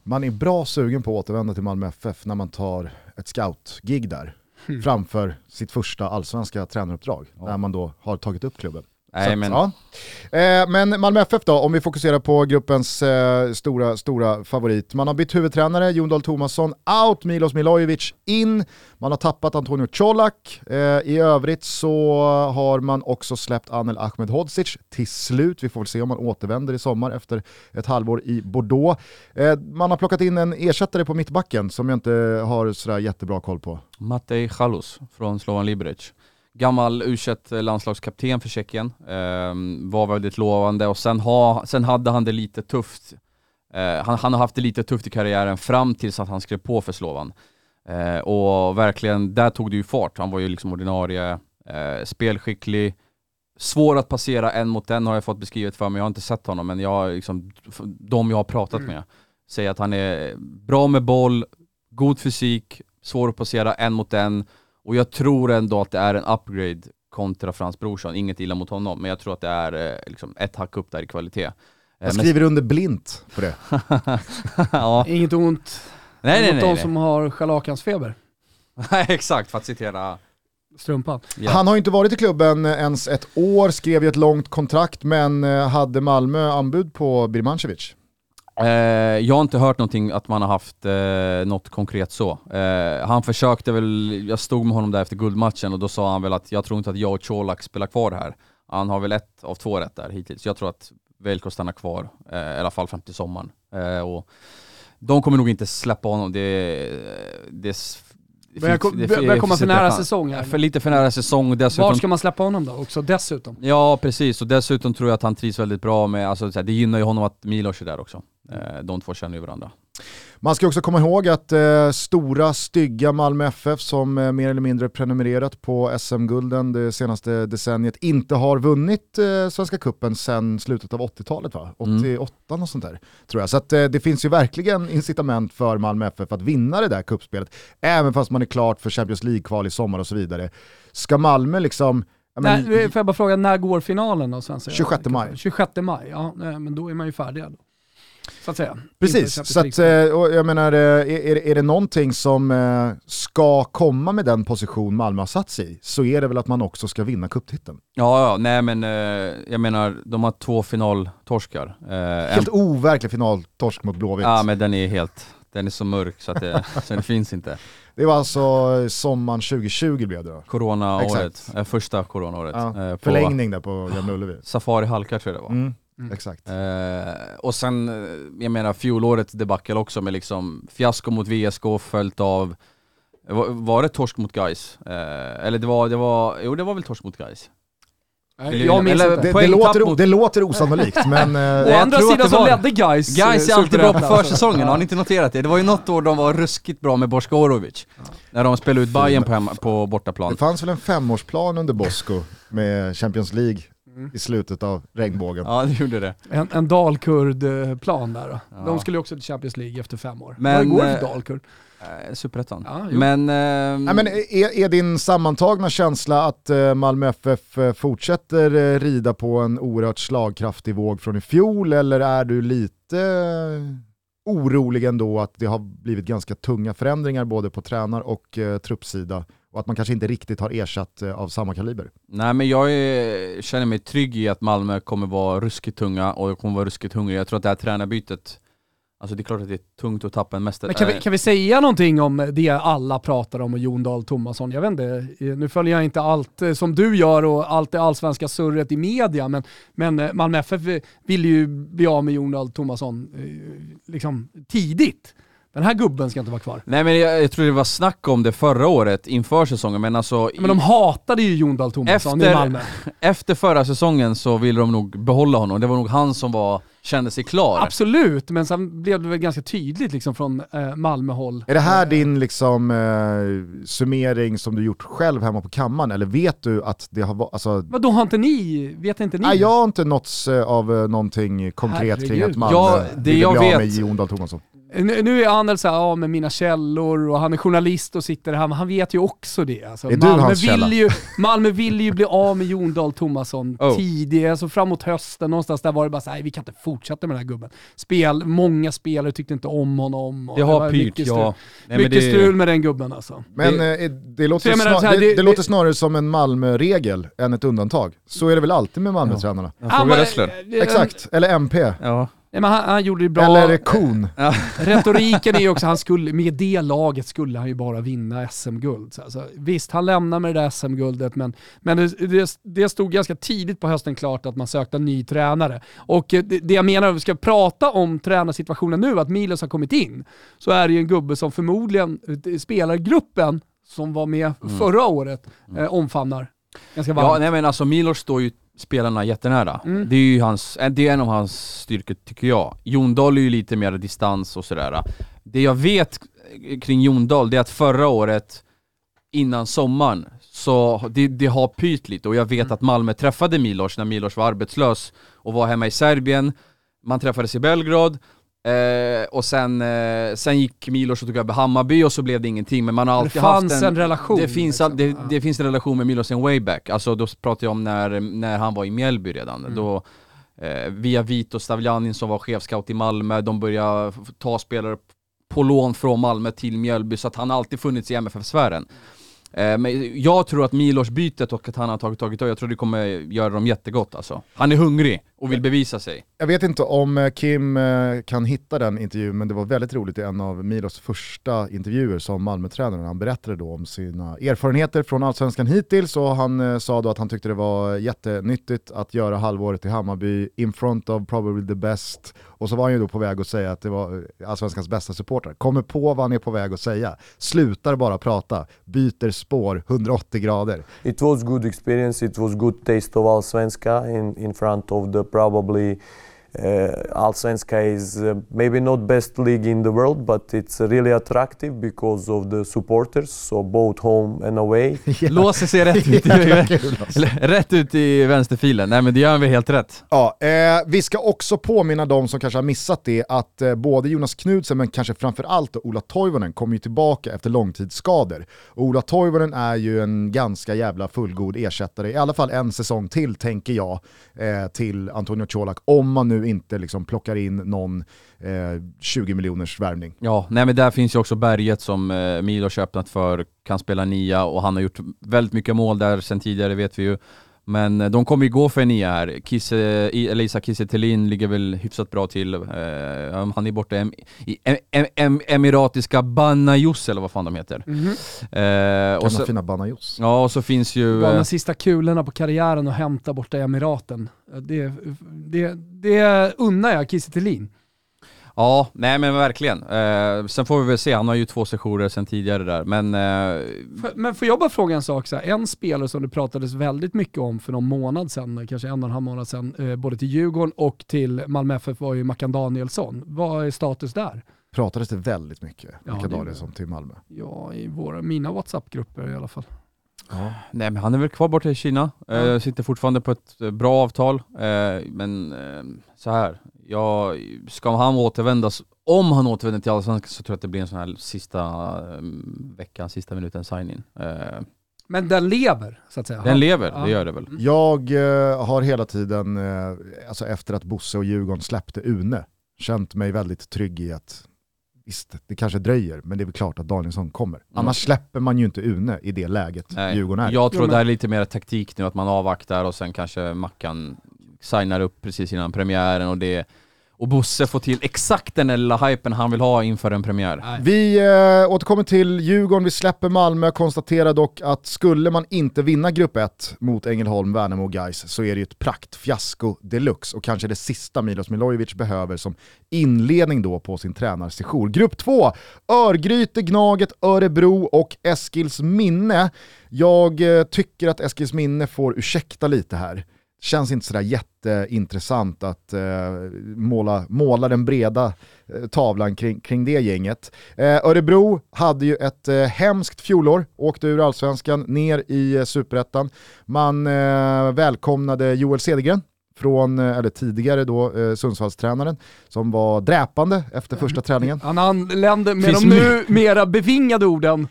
Man är bra sugen på att återvända till Malmö FF när man tar ett scout-gig där. Framför sitt första allsvenska tränaruppdrag, Ja. när man då har tagit upp klubben. Så Nej att, men, ja. eh, men Malmö FF då, om vi fokuserar på gruppens eh, stora, stora favorit. Man har bytt huvudtränare, Jon Dahl Tomasson out, Milos Milojevic in, man har tappat Antonio Colak. Eh, I övrigt så har man också släppt Anel Ahmedhodzic till slut. Vi får väl se om man återvänder i sommar efter ett halvår i Bordeaux. Eh, man har plockat in en ersättare på mittbacken som jag inte har sådär jättebra koll på. Matej Chalus från Slovan Liberec. Gammal u landslagskapten för Tjeckien, ehm, var väldigt lovande och sen, ha, sen hade han det lite tufft. Eh, han, han har haft det lite tufft i karriären fram tills att han skrev på för Slovan. Eh, och verkligen, där tog det ju fart. Han var ju liksom ordinarie, eh, spelskicklig, svår att passera en mot en har jag fått beskrivet för mig. Jag har inte sett honom men jag liksom, de jag har pratat Mm. med säger att han är bra med boll, god fysik, svår att passera en mot en och jag tror ändå att det är en upgrade kontra Frans Brorsson, inget illa mot honom, men jag tror att det är eh, liksom ett hack upp där i kvalitet. Eh, Jag men- skriver under blint på det. ja. Inget ont Nej nej mot nej. de nej. som har scharlakansfeber. Nej exakt, för att citera... Strumpan. Ja. Han har inte varit i klubben ens ett år, skrev ju ett långt kontrakt, men eh, hade Malmö anbud på Birmancevic? Eh, jag har inte hört någonting att man har haft eh, något konkret så. Eh, han försökte väl, jag stod med honom där efter guldmatchen och då sa han väl att jag tror inte att jag och Colak spelar kvar här. Han har väl ett av två rätt där hittills. Jag tror att Velko stannar kvar, eh, i alla fall fram till sommaren. Eh, och de kommer nog inte släppa honom. Det, det, Börjar ko- börjar komma för nära säsong här. För lite för nära säsong dessutom Vart ska man släppa honom då också dessutom? Ja precis, och dessutom tror jag att han trivs väldigt bra med, alltså det gynnar ju honom att Milos är där också. Eh, de två känner ju varandra. Man ska också komma ihåg att eh, stora, stygga Malmö FF som eh, mer eller mindre prenumererat på SM-gulden det senaste decenniet inte har vunnit eh, Svenska Cupen sedan slutet av 80-talet va? 88 och sånt där tror jag. Så att, eh, det finns ju verkligen incitament för Malmö FF att vinna det där kuppspelet även fast man är klart för Champions League-kval i sommar och så vidare. Ska Malmö liksom... men- Nej, får jag bara fråga, när går finalen då? Svenska 26 maj. 26 maj, ja men då är man ju färdiga. Då. Så att säga. Precis, så att, eh, och jag menar, eh, är, är det någonting som eh, ska komma med den position Malmö har satt sig i, så är det väl att man också ska vinna cuptiteln. Ja, ja, nej men jag menar, de har två finaltorskar. Helt overklig finaltorsk mot Blåvitt. Ja men den är helt, den är så mörk så att det, så den finns inte. Det var alltså sommaren 2020 blev det då. Corona-året, eh, första corona-året. Ja, eh, på Förlängning där på Gamla Ullevi. Safari Halka tror jag det var. Mm, Mm. Exakt. Eh, och sen, eh, jag menar fjolårets debacle också med liksom fiasko mot VSK följt av var, var det torsk mot Gais? Eh, eller det var, det var, jo det var väl torsk mot Gais? Nej, jag minns eller- inte. Det, det, låter, mot- det låter osannolikt men... Å eh, andra sidan så var- ledde Gais Gais är alltid bra på försäsongen, har Ja. ni inte noterat det? Det var ju något år de var ruskigt bra med Bosko Orovic. När de spelade ut Bayern på, hemma, på bortaplan. det fanns väl en femårsplan under Bosko med Champions League Mm. i slutet av regnbågen. Ja det gjorde det. En, en Dalkurd-plan där då. Ja. De skulle ju också till Champions League efter fem år. Men, Vad går det eh, för Dalkurd? Eh, Superettan. Ja, men... ehm, Nej, men är, är din sammantagna känsla att eh, Malmö FF eh, fortsätter eh, rida på en oerhört slagkraftig våg från i fjol eller är du lite eh, orolig ändå att det har blivit ganska tunga förändringar både på tränar och eh, truppsida och att man kanske inte riktigt har ersatt eh, av samma kaliber? Nej men jag är, känner mig trygg i att Malmö kommer vara ruskigt tunga och jag kommer vara ruskigt hungrig. Jag tror att det här tränarbytet, alltså det är klart att det är tungt att tappa en mästare. Men kan vi, Eh, kan vi säga någonting om det alla pratar om och Jon Dahl Tomasson? Jag vet inte, nu följer jag inte allt eh, som du gör och allt det allsvenska surret i media, men, men eh, Malmö FF vill ju bli av med Jon Dahl Tomasson eh, liksom tidigt. Den här gubben ska inte vara kvar. Nej men jag, jag tror det var snack om det förra året inför säsongen, men alltså Men de hatade ju Jon Dahl Tomasson i Efter- Malmö. efter förra säsongen så ville de nog behålla honom. Det var nog han som var, kände sig klar. Absolut, men sen blev det väl ganska tydligt liksom från eh, Malmöhåll. Är det här din liksom, eh, summering som du gjort själv hemma på kammaren eller vet du att det har varit, alltså, Vadå har inte ni, vet inte ni? Nej, jag har inte nåtts eh, av eh, någonting konkret kring Herregud. att Malmö Ja, det ville jag bli av vet- med Jon Dahl Tomasson. Nu, är han väl såhär, ja med mina källor och han är journalist och sitter här, men han vet ju också det. Alltså, Är du Malmö, hans källa? vill ju, Malmö vill ju bli av med Jon Dahl Tomasson Oh. tidigare, alltså framåt hösten någonstans där var det bara såhär, vi kan inte fortsätta med den här gubben. Spel, många spelare tyckte inte om honom. och Det har pyrt, mycket strul, ja. Nej, men mycket det- strul med den gubben alltså. Men Det- eh, det, låter snar- här, det, det- snarare som en Malmö-regel än ett undantag. Så är det väl alltid med Malmö-tränarna? Frågar Ressler. eh, Exakt, eller MP. Ja. Nej, men han, han gjorde det bra. Eller Kon. Retoriken är ju också, han skulle, med det laget skulle han ju bara vinna SM-guld. Så Alltså, visst, han lämnar med det där SM-guldet, men, men det, det, det stod ganska tidigt på hösten klart att man sökte en ny tränare. Och eh, det, det jag menar, om vi ska prata om tränarsituationen nu, att Milos har kommit in, så är det ju en gubbe som förmodligen eh, spelargruppen som var med förra året eh, omfamnar ganska varmt. Ja, nej men alltså Milos står ju spelarna jättenära. Mm. Det är ju hans, eh, det är en av hans styrkor tycker jag. Jon Dahl är ju lite mer distans och sådär. Det jag vet kring Jon Dahl, det är att förra året, innan sommaren, så det, det har pyrt lite och jag vet att Malmö träffade Milos när Milos var arbetslös och var hemma i Serbien. Man träffades i Belgrad, eh, och sen, eh, sen gick Milos och tog över Hammarby och så blev det ingenting, men man har det alltid haft fanns en... en relation. Det finns, liksom. det, det finns en relation med Milos en way back, alltså då pratar jag om när, när han var i Mjällby redan. Mm. Då, eh, via Vito Stavljanin som var chefscout i Malmö, de började ta spelare på lån från Malmö till Mjällby, så att han har alltid funnits i MFF-sfären. Eh, men jag tror att Milos-bytet och att han har tagit tagit över, jag tror det kommer göra dem jättegott alltså. Han är hungrig och vill bevisa sig. Jag vet inte om eh, Kim eh, kan hitta den intervjun, men det var väldigt roligt i en av Milos första intervjuer som Malmötränare. Han berättade då om sina erfarenheter från Allsvenskan hittills och han eh, sa då att han tyckte det var jättenyttigt att göra halvåret i Hammarby in front of probably the best. Och så var han ju då på väg att säga att det var Allsvenskans bästa supportrar. Kommer på vad han är på väg att säga, slutar bara prata, byter spår 180 grader. It was good experience. It was good taste of Allsvenska in, in front of the probably uh, Allsvenska is uh, maybe not best league in the world, but it's really attractive because of the supporters, so both home and away. Låser sig rätt ut, i, eller, rätt ut i vänsterfilen. Nej men det gör väl helt rätt. Ja, eh, vi ska också påminna de som kanske har missat det att eh, både Jonas Knudsen men kanske framförallt Ola Toivonen kommer ju tillbaka efter långtidsskador. Och Ola Toivonen är ju en ganska jävla fullgod ersättare, i alla fall en säsong till tänker jag, eh, till Antonio Colak om man nu inte liksom plockar in någon eh, 20 miljoners värvning. Ja, nej men där finns ju också Berget som eh, Milos öppnat för, kan spela nia och han har gjort väldigt mycket mål där sen tidigare vet vi ju. Men eh, de kommer ju gå för en nia här. Kisse, Elisa Kiese ligger väl hyfsat bra till. Eh, han är borta i em, em, em, Emiratiska Banajos eller vad fan de heter. Mm -hmm. eh, och så, fina Banajos. Ja, och så finns ju... Bara de eh, sista kulorna på karriären och hämta borta i Emiraten. Det, det, det unnar jag Kiese Ja, nej men verkligen. Eh, sen får vi väl se, han har ju två sessioner sen tidigare där, men... Eh... För, men får jag bara fråga en sak? Så här, en spelare som det pratades väldigt mycket om för någon månad sedan, kanske en och en halv månad sedan, eh, både till Djurgården och till Malmö FF var ju Mackan Danielsson. Vad är status där? Pratades det väldigt mycket, ja, Mackan Danielsson till Malmö? Ja, i våra, mina WhatsApp-grupper i alla fall. Ja. Nej men han är väl kvar borta i Kina, ja. eh, sitter fortfarande på ett eh, bra avtal. Eh, men eh, så här, ja, ska han återvända, om han återvänder till Allsvenskan så tror jag att det blir en sån här sista eh, veckan, sista minuten sign-in. Eh, men den lever, så att säga? Den lever, ja. det gör det väl. Jag eh, har hela tiden, eh, alltså efter att Bosse och Djurgården släppte Une, känt mig väldigt trygg i att visst, det kanske dröjer, men det är väl klart att Danielsson kommer. Mm. Annars släpper man ju inte Une i det läget Nej. Djurgården är. Jag tror det är lite mer taktik nu, att man avvaktar och sen kanske Mackan signar upp precis innan premiären och det och Bosse får till exakt den lilla hypen han vill ha inför en premiär. Nej. Vi äh, återkommer till Djurgården, vi släpper Malmö, konstaterar dock att skulle man inte vinna grupp 1 mot Ängelholm, Värnamo och Gais så är det ju ett praktfiasko deluxe och kanske det sista Milos Milojevic behöver som inledning då på sin tränarsession. Grupp 2, Örgryte, Gnaget, Örebro och Eskils minne. Jag äh, tycker att Eskils minne får ursäkta lite här känns inte sådär jätteintressant att eh, måla, måla den breda eh, tavlan kring, kring det gänget. Eh, Örebro hade ju ett eh, hemskt fjolår, åkte ur allsvenskan, ner i eh, superettan. Man eh, välkomnade Joel Cedergren, från, eh, eller tidigare då, eh, Sundsvallstränaren, som var dräpande efter första träningen. Han anlände med Finns de nu mera bevingade orden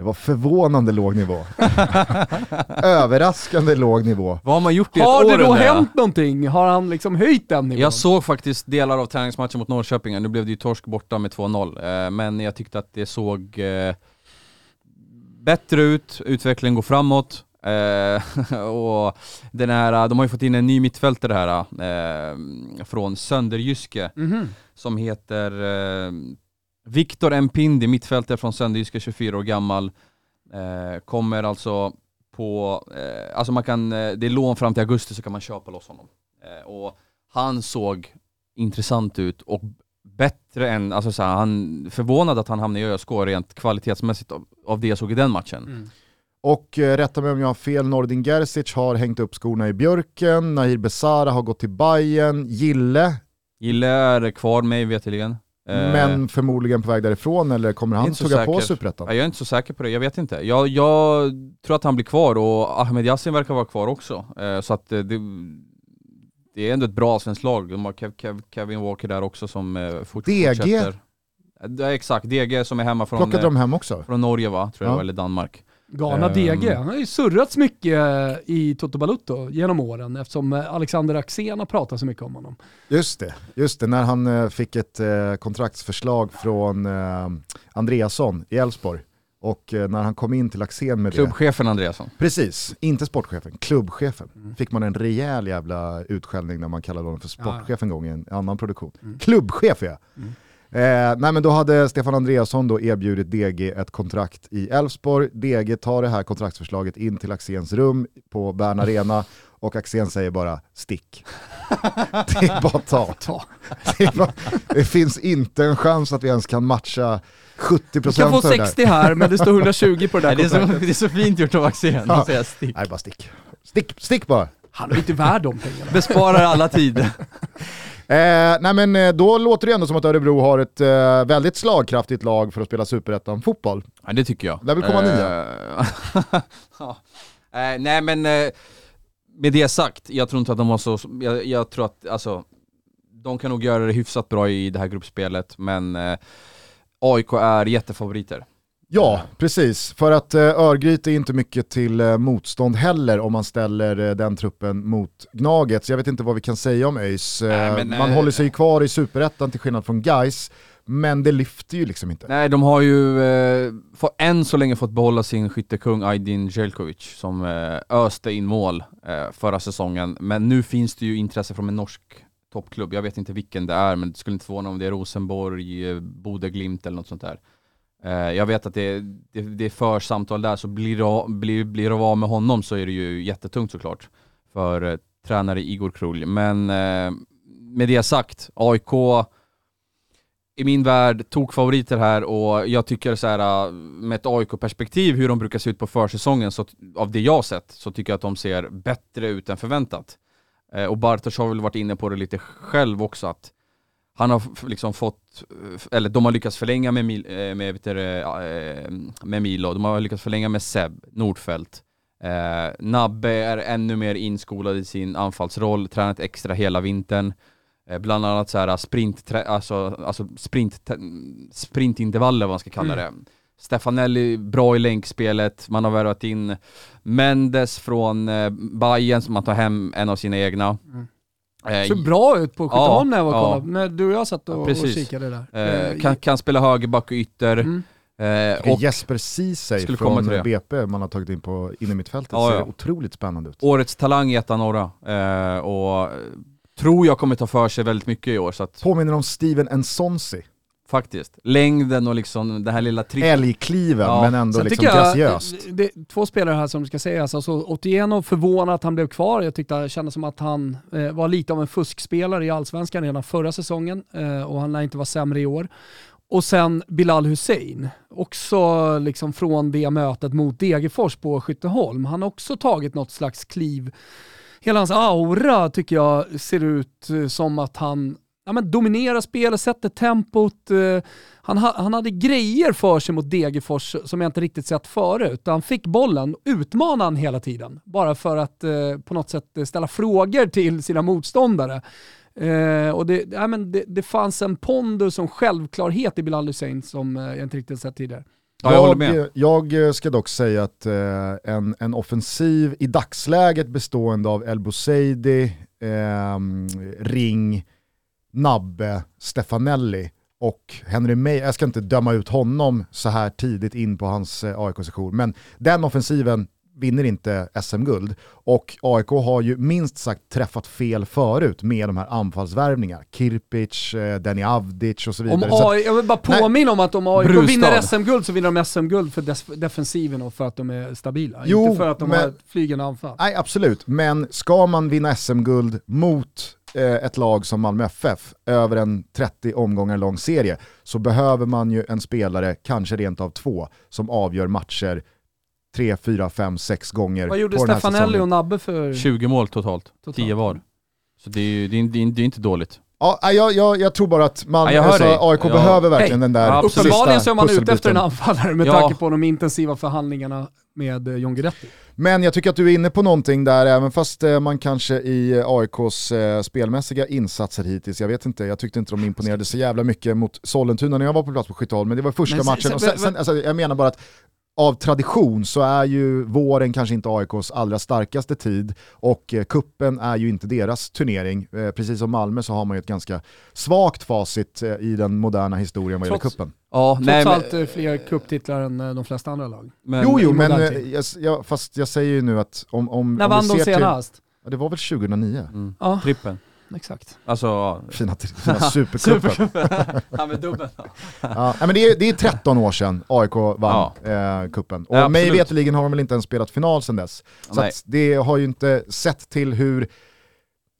det var förvånande låg nivå. Överraskande låg nivå. Vad har man gjort i ett har år? Har det då hänt någonting? Har han liksom höjt den nivån? Jag såg faktiskt delar av träningsmatchen mot Norrköping, nu blev det ju torsk borta med 2-0, eh, men jag tyckte att det såg eh, bättre ut, utvecklingen går framåt. Eh, och den här, de har ju fått in en ny mittfältare här, från Sönderjyske, mm -hmm. som heter Viktor Mpindi, mittfältare från Sönderjyske, 24 år gammal, eh, kommer alltså på, eh, alltså man kan, eh, det är lån fram till augusti så kan man köpa loss honom. Eh, och han såg intressant ut och bättre än, alltså så här, han förvånad att han hamnade i ÖSK rent kvalitetsmässigt av, av det jag såg i den matchen. Mm. Och eh, rätta mig om jag har fel, Nordin Gerzic har hängt upp skorna i björken, Nahir Besara har gått till Bayern, Gille Gille är kvar mig veterligen. Eh, Men förmodligen på väg därifrån eller kommer han tugga på Superettan? Jag är inte så säker på det, jag vet inte. Jag, jag tror att han blir kvar och Ahmed Yassin verkar vara kvar också. Eh, så att det, det är ändå ett bra svenskt lag. De har Kev, Kev, Kevin Walker där också som eh, fort, DG. fortsätter. Ja, exakt, DG som är hemma från, Plockade de hem också? från Norge va, tror jag, ja. eller Danmark. Galna um, DG, han har ju surrats mycket i Toto Balutto genom åren eftersom Alexander Axén har pratat så mycket om honom. Just det, just det när han eh, fick ett eh, kontraktsförslag från eh, Andreasson i Elfsborg. Och när han kom in till Axén med Klubbchefen det, Andreasson. Precis, inte sportchefen, klubbchefen. Mm. Fick man en rejäl jävla utskällning när man kallade honom för sportchef ja. en gång i en annan produktion. Mm. Klubbchef ja! Mm. Eh, nej men då hade Stefan Andreasson då erbjudit DG ett kontrakt i Elfsborg. DG tar det här kontraktsförslaget in till Axéns rum på Bern Arena och Axén säger bara stick. det är bara ta. ta. Det, bara, det, finns inte en chans att vi ens kan matcha 70% Du kan få 60 här men det står 120 på det där nej, det, är så, det är så fint gjort av Axén ja. att säga stick. Nej bara stick. Stick, stick bara. Han är inte värd de pengarna. Besparar alla tid. Eh, nej men eh, då låter det ändå som att Örebro har ett eh, väldigt slagkraftigt lag för att spela superettan-fotboll. Ja det tycker jag. Där vill komma nia. Eh, ja. eh, nej men eh, med det sagt, jag tror inte att de har så, jag, jag, tror att alltså, de kan nog göra det hyfsat bra i det här gruppspelet men AIK är jättefavoriter. Ja, precis. För att eh, Örgryte är inte mycket till eh, motstånd heller om man ställer eh, den truppen mot Gnaget. Så jag vet inte vad vi kan säga om ÖIS. Nej, man eh, håller sig ju kvar i superettan till skillnad från Gais, men det lyfter ju liksom inte. Nej, de har ju eh, för än så länge fått behålla sin skyttekung Aydin Jelkovic som eh, öste in mål eh, förra säsongen. Men nu finns det ju intresse från en norsk toppklubb. Jag vet inte vilken det är, men det skulle inte förvåna om det är Rosenborg, eh, Bode Glimt eller något sånt där. Eh, jag vet att det, det, det är för samtal där, så blir det, av- blir, blir det av med honom så är det ju jättetungt såklart för eh, tränare Igor Krulj. Men eh, med det sagt, AIK i min värld tokfavoriter här och jag tycker så här med ett AIK-perspektiv hur de brukar se ut på försäsongen, så, av det jag har sett, så tycker jag att de ser bättre ut än förväntat. Och Bartosz har väl varit inne på det lite själv också, att han har liksom fått, eh, eller de har lyckats förlänga med, Mil, eh, med, det, eh, med Milo, de har lyckats förlänga med Seb Nordfeldt. Eh, Nabbe är ännu mer inskolad i sin anfallsroll, tränat extra hela vintern. Eh, Bland annat så här sprint, alltså, alltså sprint, sprintintervaller vad man ska kalla det. Stefanelli bra i länkspelet, man har värvat in Mendes från eh, Bayern som man tar hem en av sina egna. Mm. Eh, Såg bra ut på Skytteholm när jag var och ja. kollade. När du och jag satt och, Ja, och kikade där. eh, kan, kan spela högerback och ytter. mm. Eh, och Jesper Ceesay från till det. BP man har tagit in på in i mittfältet Ja, ser ja. otroligt spännande ut. årets talang i ettan norra. Eh, och tror jag kommer ta för sig väldigt mycket i år, så att Påminner om Steven Nsonsi. Faktiskt. Längden och liksom den här lilla tricket. Älgkliven Ja. men ändå Sen liksom jag, graciöst. det är två spelare här som ska sägas. Alltså, Otieno förvånad att han blev kvar. Jag tyckte det kändes som att han eh, var lite av en fuskspelare i Allsvenskan redan förra säsongen eh, och han lär inte vara sämre i år. Och sen Bilal Hussein, också liksom från det mötet mot Degerfors på Skytteholm. Han har också tagit något slags kliv. Hela hans aura tycker jag ser ut eh, som att han ja, men dominerar spelet, sätter tempot. Eh, han, ha, han hade grejer för sig mot Degerfors som jag inte riktigt sett förut. Han fick bollen, utmanade han hela tiden. Bara för att eh, på något sätt ställa frågor till sina motståndare. Eh, och det, ja, men det, det fanns en pondus och en självklarhet i Bilal Hussein som eh, jag inte riktigt sett tidigare. Ja, jag håller med. Jag ska dock säga att eh, en, en offensiv i dagsläget bestående av El Bouzedi, ehm, Ring, Nabbe, Stefanelli och Henry May, jag ska inte döma ut honom så här tidigt in på hans eh, AIK-session, men den offensiven vinner inte SM-guld. Och AIK har ju minst sagt träffat fel förut med de här anfallsvärvningarna. Kirpic, eh, Denny Avdic och så Om vidare. Så att- AI, jag vill bara Nej. påminna om att om AIK Brustad. vinner SM-guld så vinner de SM-guld för defensiven och för att de är stabila. Jo, inte för att de men- har flygande anfall. Nej, absolut. Men ska man vinna SM-guld mot ett lag som Malmö FF över en 30 omgångar lång serie så behöver man ju en spelare, kanske rent av två, som avgör matcher tre, fyra, fem, sex gånger Vad gjorde Stefanelli och Nabbe för... 20 mål totalt, Totalt. 10 var. Så det är ju det är, det är, det är inte dåligt. Ja, jag, jag, jag tror bara att Malmö, Ja, alltså. AIK Ja. behöver verkligen Hej. den där Ja. Uppenbarligen så är man ute efter en anfallare med Ja. tanke på de intensiva förhandlingarna med eh, John Guidetti. Men jag tycker att du är inne på någonting där, även fast eh, man kanske i AIKs eh, spelmässiga insatser hittills, jag vet inte, jag tyckte inte de imponerade så jävla mycket mot Sollentuna när jag var på plats på Skytteholm, men det var första Men matchen. sen, sen, alltså, jag menar bara att av tradition så är ju våren kanske inte AIKs allra starkaste tid och eh, kuppen är ju inte deras turnering. Eh, precis som Malmö så har man ju ett ganska svagt facit eh, i den moderna historien vad gäller kuppen. Ja, Trots nej, men, allt eh, fler cuptitlar än de flesta andra lag. men, jo, jo, men jag, jag, fast jag säger ju nu att om, om, När om vann vi de ser till... senast? Ja, det var väl 2009? Mm. Ja, Trippen. Exakt. Alltså, ja. Fina, fina supercupen. ja men dubbel. ja, men det, är, det är 13 år sedan AIK vann eh, kuppen. Och Ja, mig veterligen har de väl inte ens spelat final sedan dess. Så det har ju inte sett till hur,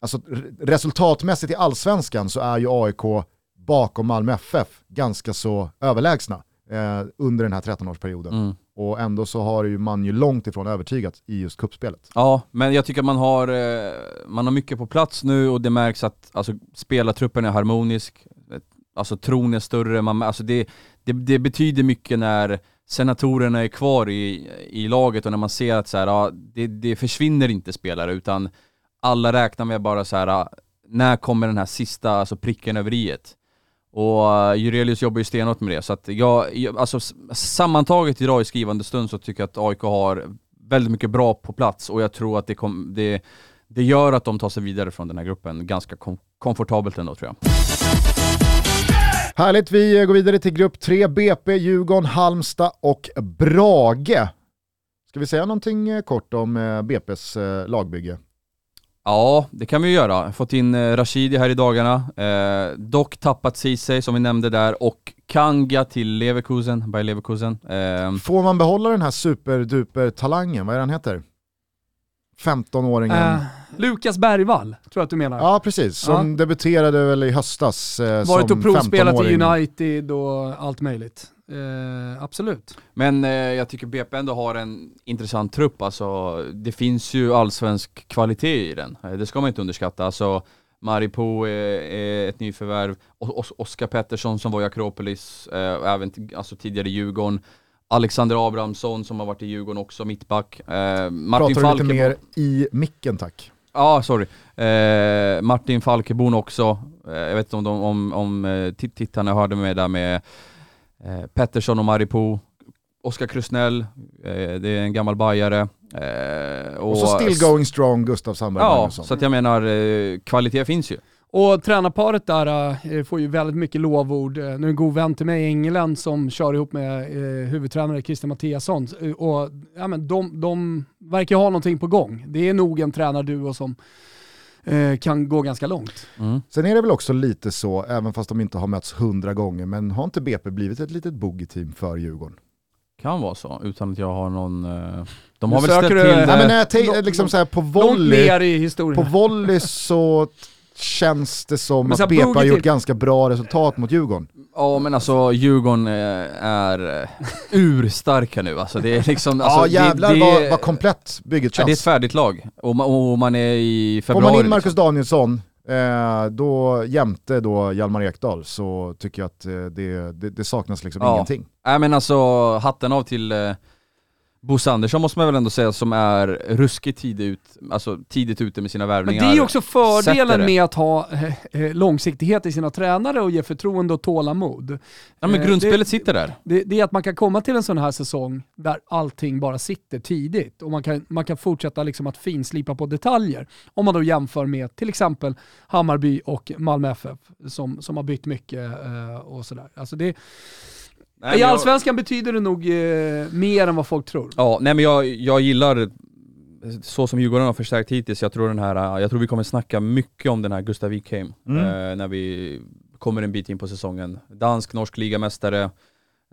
alltså resultatmässigt i allsvenskan så är ju AIK bakom Malmö FF ganska så överlägsna eh, under den här 13-årsperioden. Mm. Och ändå så har ju man ju långt ifrån övertygat i just kuppspelet. Ja, men jag tycker man har, eh, man har mycket på plats nu och det märks att alltså, spelartruppen är harmonisk, alltså tron är större, man, alltså det, det, det betyder mycket när senatorerna är kvar i, i laget och när man ser att så här, ja, det, det försvinner inte spelare utan alla räknar med bara så här, när kommer den här sista alltså pricken över i och eh, Jurelius jobbar ju stenhårt med det, så att jag, jag, alltså sammantaget idag i skrivande stund så tycker jag att AIK har väldigt mycket bra på plats och jag tror att det, kom, det, det gör att de tar sig vidare från den här gruppen ganska kom, komfortabelt ändå tror jag. Härligt, vi eh, går vidare till grupp 3, BP, Djurgården, Halmstad och Brage. Ska vi säga någonting eh, kort om BP's lagbygge? Ja, det kan vi ju göra. Fått in eh, Rashidi här i dagarna, eh, dock tappat Ceesay som vi nämnde där och Kanga till Leverkusen, by Leverkusen. Eh, Får man behålla den här superduper talangen, vad är den heter? 15-åringen. Eh, Lukas Bergvall, tror jag att du menar. Ja precis, som debuterade väl i höstas eh, Varit som och provspelat i 15-åring. United och allt möjligt. Eh, absolut. Men eh, jag tycker BP ändå har en intressant trupp, alltså det finns ju allsvensk kvalitet i den. Eh, det ska man inte underskatta. Alltså Maripo är, är ett nyförvärv, Os- Oskar Pettersson som var i Akropolis, eh, även alltså tidigare i Djurgården. Alexander Abrahamsson som har varit i Djurgården också, mittback. Eh, Martin Pratar du lite mer i micken tack. Ja, sorry. Eh, Martin Falkebon också. Eh, jag vet inte om, de, om, om eh, tit- tittarna hörde mig där med eh, Pettersson och Maripo. Oskar Krusnell, eh, det är en gammal bajare. Eh, Och så still going strong Gustav Sandberg Ja, Magnusson. så att jag menar, eh, kvalitet finns ju. Och tränarparet där eh, får ju väldigt mycket lovord. Eh, nu är en god vän till mig i England som kör ihop med eh, huvudtränare Christian Mattiasson. Och, ja, men de, de verkar ha någonting på gång. Det är nog en tränarduo som kan gå ganska långt. Mm. Sen är det väl också lite så, även fast de inte har mötts hundra gånger, men har inte BP blivit ett litet boogie-team för Djurgården? Kan vara så, utan att jag har någon... Eh, de Nu har väl ställt till det. Nej, men när jag tänker liksom så här på volley, på volley så känns det som att BP har gjort ganska bra resultat mot Djurgården. Ja men alltså Djurgården eh, är eh, urstarka nu alltså. Det är liksom... Alltså, ja jävlar det, vad, det, vad komplett bygget ja, det är ett känns. färdigt lag. Och man, och man är i Får februari man in Marcus liksom. Danielsson, eh, då jämte då Hjalmar Ekdal, så tycker jag att det, det, det saknas liksom Ja. ingenting. Nej men alltså, hatten av till Bosse Andersson måste man väl ändå säga som är ruskigt tidigt, ut, alltså tidigt ute med sina Men värvningar. det är ju också fördelen med att ha eh, eh, långsiktighet i sina tränare och ge förtroende och tålamod. Ja men Eh, grundspelet det- sitter där. Det, det är att man kan komma till en sån här säsong där allting bara sitter tidigt och man kan, man kan fortsätta liksom att finslipa på detaljer. Om man då jämför med till exempel Hammarby och Malmö FF som, som har bytt mycket eh, och sådär. Alltså det, Nej, I men jag- Allsvenskan betyder det nog eh, mer än vad folk tror. Ja, nej men jag, jag gillar så som Djurgården har förstärkt hittills, jag tror, den här, jag tror vi kommer snacka mycket om den här Gustav Wikheim Mm. eh, när vi kommer en bit in på säsongen. Dansk, norsk ligamästare,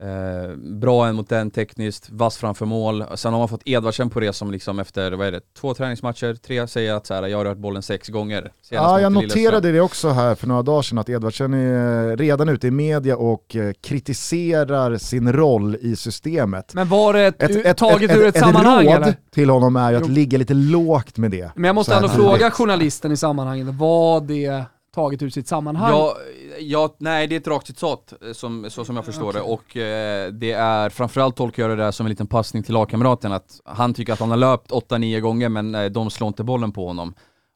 eh, bra en mot den tekniskt, vass framför mål. Sen har man fått Edvardsen på det som liksom efter, vad är det, två träningsmatcher, tre säger att så här, jag har rört bollen sex gånger. Ja, jag noterade det också här för några dagar sedan att Edvardsen är redan ute i media och eh, kritiserar sin roll i systemet. Men var det ett, Ett, taget ur ett, sammanhang råd eller? till honom är ju att Jo. ligga lite lågt med det. Men jag måste ändå fråga journalisten i sammanhanget, var det taget ur sitt sammanhang? Ja, ja, nej det är ett rakt citat eh, som, så som jag förstår det och eh, det är framförallt tolkar jag det där som en liten passning till lagkamraten att han tycker att han har löpt 8-9 gånger men eh, de slår inte bollen på honom.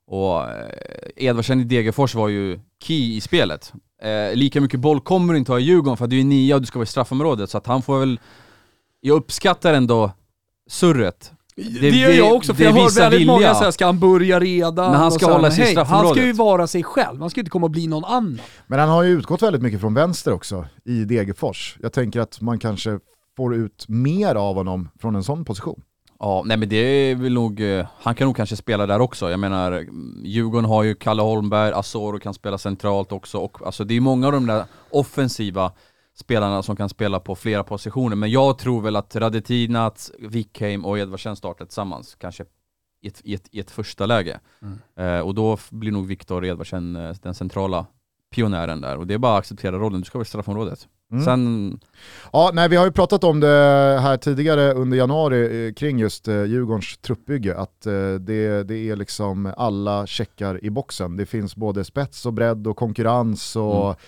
Och eh, Edvardsen i Degerfors var ju key i spelet. Eh, lika mycket boll kommer du inte ha i Djurgården för att du är nia och du ska vara i straffområdet så att han får väl, jag uppskattar ändå surret. Det, gör jag också, för det jag hör väldigt vilja. många säga ska han börja redan? Men han ska hålla sig i hej, Han ska ju vara sig själv, han ska inte komma och bli någon annan. Men han har ju utgått väldigt mycket från vänster också i Degerfors. Jag tänker att man kanske får ut mer av honom från en sån position. Ja, nej men det är väl nog, eh, han kan nog kanske spela där också. Jag menar, mm, Djurgården har ju Kalle Holmberg, Asoro kan spela centralt också och alltså det är många av de där offensiva spelarna som kan spela på flera positioner. Men jag tror väl att Radetinat, Wikheim och Edvardsen startar tillsammans, kanske i ett, i ett, i ett första läge. Eh, och då blir nog Viktor Edvardsen eh, den centrala pionjären där och det är bara att acceptera rollen, du ska vara i straffområdet. Mm. Sen, Ja, nej, vi har ju pratat om det här tidigare under januari eh, kring just eh, Djurgårdens truppbygge, att eh, det, det är liksom alla checkar i boxen. Det finns både spets och bredd och konkurrens och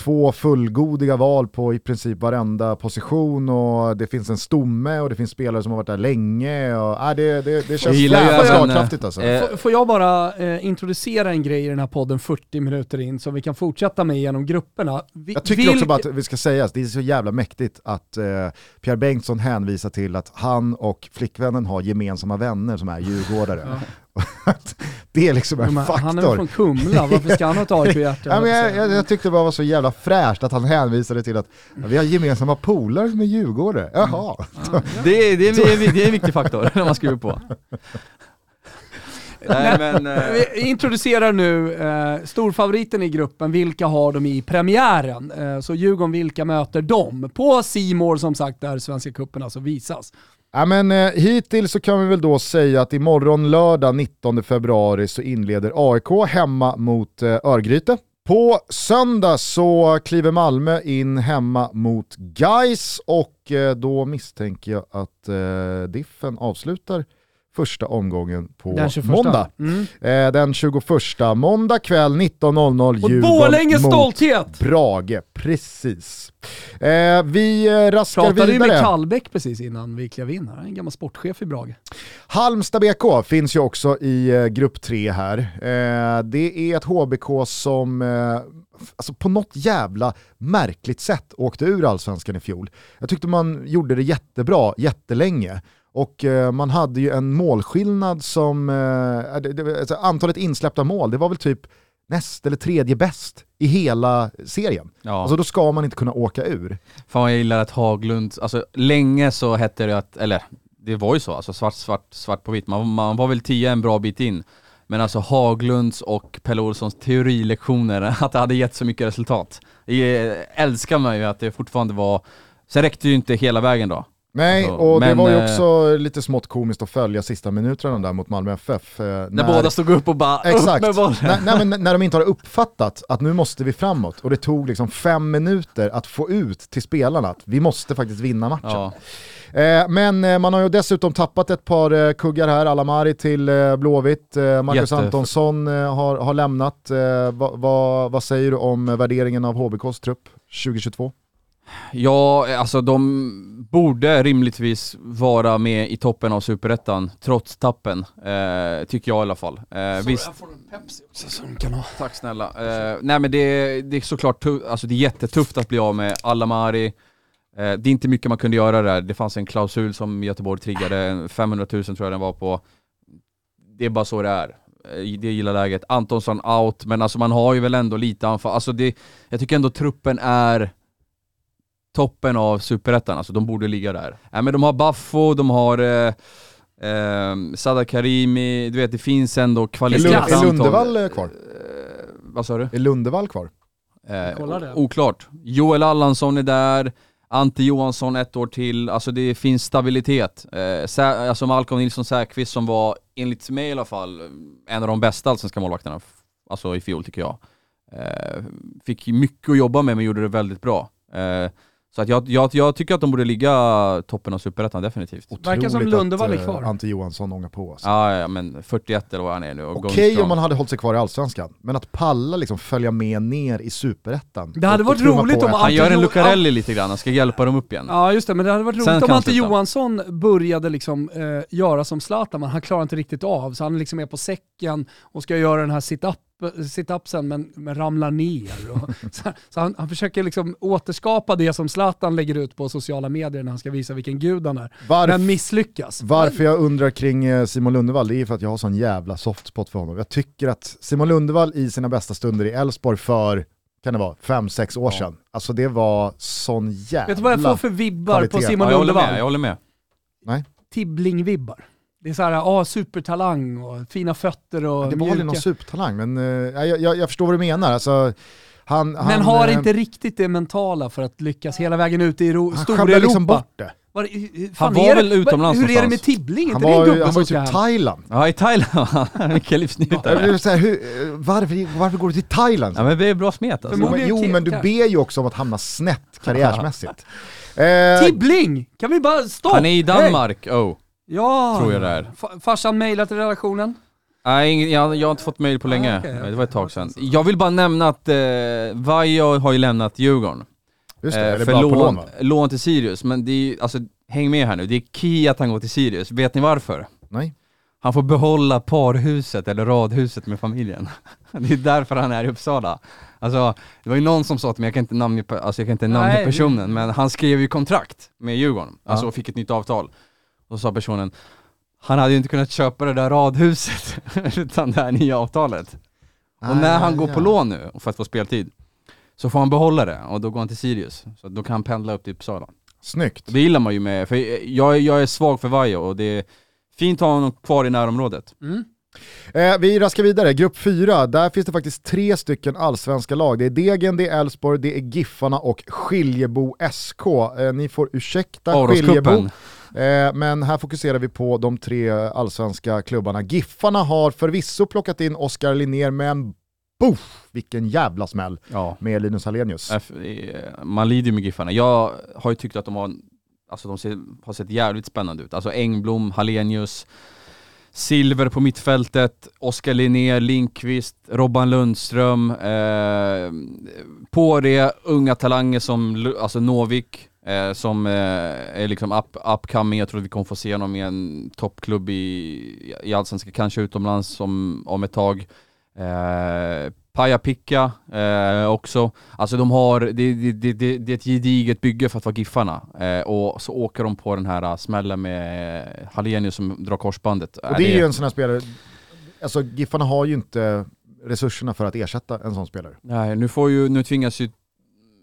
två fullgodiga val på i princip varenda position och det finns en stomme och det finns spelare som har varit där länge. Och, äh, det, det, det känns jävla slagkraftigt alltså. eh, Får- Får jag bara eh, introducera en grej i den här podden 40 minuter in som vi kan fortsätta med genom grupperna. Vi, Jag tycker vilk- också bara att vi ska säga att det är så jävla mäktigt att eh, Pierre Bengtsson hänvisar till att han och flickvännen har gemensamma vänner som är djurgårdare. Det är liksom en men faktor. Han är från Kumla, varför ska han ha ett AIK i hjärtat? Ja, men jag, jag, jag tyckte det bara var så jävla fräscht att han hänvisade till att vi har gemensamma polare som är djurgårdare. Jaha. Det, är- det, är, det, är, det är en viktig faktor när man skriver på. Nej men... eh, Vi introducerar nu eh, storfavoriten i gruppen, vilka har de i premiären? Eh, så Djurgården, vilka möter de? På Simor som sagt, där Svenska cupen alltså visas. Ja, men, eh, hittills så kan vi väl då säga att imorgon lördag 19 februari så inleder AIK hemma mot eh, Örgryte. På söndag så kliver Malmö in hemma mot Geis och eh, då misstänker jag att eh, Diffen avslutar första omgången på Den 21. måndag. Mm. Eh, den 21, måndag kväll 19.00 Och Djurgården Borlänges mot stolthet! Brage, precis. Eh, vi eh, raskar Pratade ju vidare. med Kallbäck precis innan vi klev in här, en gammal sportchef i Brage. Halmstad BK finns ju också i eh, grupp 3 här. Eh, det är ett HBK som eh, alltså på något jävla märkligt sätt åkte ur allsvenskan i fjol. Jag tyckte man gjorde det jättebra jättelänge. Och eh, man hade ju en målskillnad som, eh, det, det, alltså antalet insläppta mål, det var väl typ näst eller tredje bäst i hela serien. ja. Alltså då ska man inte kunna åka ur. Fan jag gillar att Haglund, alltså länge så hette det att, eller det var ju så, alltså svart, svart, svart på vitt. Man, man var väl 10 en bra bit in. Men alltså Haglunds och Pelle Olssons teorilektioner, att det hade gett så mycket resultat. Jag älskar man ju att det fortfarande var, sen räckte ju inte hela vägen då. Nej, Alltså, och det var ju eh, också lite smått komiskt att följa sista minuterna där mot Malmö FF. eh, När, båda stod upp och bara Exakt, upp med bollen. nej, nej, men när de inte har uppfattat att nu måste vi framåt och det tog liksom fem minuter att få ut till spelarna att vi måste faktiskt vinna matchen. Ja. Eh, men man har ju dessutom tappat ett par kuggar här, Alamari till Blåvitt, Marcus Jätte- Antonsson har, har lämnat. Va, va, vad säger du om värderingen av HBKs trupp 2022? Ja, alltså de borde rimligtvis vara med i toppen av Superettan, trots tappen. Eh, tycker jag i alla fall. Eh, visst, får en Pepsi också som kan ha. tack snälla. Eh, nej men det, det är såklart alltså det är jättetufft att bli av med Alamari. Eh, det är inte mycket man kunde göra där. Det fanns en klausul som Göteborg triggade, 500 000 tror jag den var på. Det är bara så det är. Eh, Det gillar läget. Antonsson out, men alltså man har ju väl ändå lite anfall. Alltså det, jag tycker ändå truppen är toppen av superettan, alltså de borde ligga där. Nej men de har Baffo, de har eh, eh, Sadar Karimi, du vet det finns ändå kvalitet. Är. Lund. Lundevall eh, kvar? Eh, vad sa du? Är Lundevall kvar? Eh, Kolla det. oklart. Joel Allansson är där, Ante Johansson ett år till, alltså det finns stabilitet. Eh, Sä- alltså Malcolm Nilsson Säfqvist som var, enligt mig i alla fall, en av de bästa allsvenska målvakterna, alltså i fjol tycker jag. Eh, fick mycket att jobba med men gjorde det väldigt bra. Eh, så att jag, jag, jag tycker att de borde ligga toppen av superettan definitivt. Verkar som Lundevall är kvar. Ante Johansson ångar på. Alltså. Ja, ja men 41 eller vad han är nu Okej strong. om man hade hållit sig kvar i Allsvenskan, men att palla liksom följa med ner i Superettan. Det hade varit roligt om Han gör en Lucarelli lite grann, han ska hjälpa dem upp igen. Ja just det, men det hade varit Sen roligt om Ante. Johansson började liksom eh, göra som Zlatan, men han klarar inte riktigt av. Så han liksom är på säcken och ska göra den här sit-up sit-upsen men, men ramlar ner. Och, så så han, han försöker liksom återskapa det som Zlatan lägger ut på sociala medier när han ska visa vilken gud han är. Varf- Men misslyckas. Varför jag undrar kring eh, Simon Lundevall, det är för att jag har sån jävla soft spot för honom. Jag tycker att Simon Lundevall i sina bästa stunder i Elfsborg för, kan det vara, fem sex år sedan, alltså det var sån jävla... Vet du vad jag får för vibbar kvalitet. på Simon Ja, jag håller med, Lundevall? jag håller med. Tibbling-vibbar. Det är såhär, ja supertalang och fina fötter och Det var aldrig någon mjuka. supertalang, men eh, jag, jag, jag förstår vad du menar. Alltså, han, han, Men har eh, inte riktigt det mentala för att lyckas hela vägen ut i Ero- Han stora sjabblar Europa. liksom bort det. Var, hur- fan var är väl det- utomlands Hur är det med? Tibbling? Han inte det var, han var ju typ? Thailand. Ja i Thailand, vilken livsnjutare. säga, hur, varför, varför går du till Thailand? Ja men det är bra smet alltså. Jo, men, jo men du ber ju också om att hamna snett karriärsmässigt. Eh, Tibbling! Kan vi bara, stopp! Han är i! Danmark, oh. Ja, tror jag det är. Fa- Farsan mejlar till redaktionen. Nej, jag, jag har inte fått mail på länge. Ah, okej, okej. Det var ett tag sedan. Jag vill bara nämna att eh, Vaiho har ju lämnat Djurgården. Just det, Eh, för bara på lån, lån va? lån till Sirius, men det är ju, alltså häng med här nu, det är key att han går till Sirius. Vet ni varför? Nej. Han får behålla parhuset eller radhuset med familjen. Det är därför han är i Uppsala. Alltså, det var ju någon som sa till mig, jag kan inte namnge, alltså jag kan inte namnge Nej, det- personen, men han skrev ju kontrakt med Djurgården, alltså Ja. och fick ett nytt avtal. Och så sa personen, han hade ju inte kunnat köpa det där radhuset utan det här nya avtalet. Och när han går på lån nu för att få speltid, så får han behålla det och då går han till Sirius. Så då kan han pendla upp till Uppsala. Snyggt. Det gillar man ju med, för jag, jag är svag för Vaiho och det är fint att ha honom kvar i närområdet. Mm. Eh, vi raskar vidare, grupp 4, där finns det faktiskt tre stycken allsvenska lag. Det är Degen, det är Elfsborg, det är Giffarna och Skiljebo SK. Eh, ni får ursäkta Skiljebo. Eh, men här fokuserar vi på de tre allsvenska klubbarna. Giffarna har förvisso plockat in Oskar Linnér, men boff, vilken jävla smäll Ja. med Linus Hallenius. F- eh, Man lider ju med Giffarna. Jag har ju tyckt att de har, alltså de ser, har sett jävligt spännande ut. Alltså Engblom, Hallenius, Silver på mittfältet, Oskar Linnér, Linkvist, Robban Lundström, eh, på det unga talanger som alltså Novik, eh, som eh, är liksom up, upcoming. Jag tror att vi kommer få se honom i en toppklubb i, i Allsvenskan, kanske utomlands som, om ett tag. Eh, Paja Picka eh, också. Alltså de har, det, det, det, det, är ett gediget bygge för att vara Giffarna. Eh, och så åker de på den här eh, smällen med Hallenius som drar korsbandet. Och det är ju en sån här spelare, alltså Giffarna har ju inte resurserna för att ersätta en sån spelare. Nej, nu, får ju, nu tvingas ju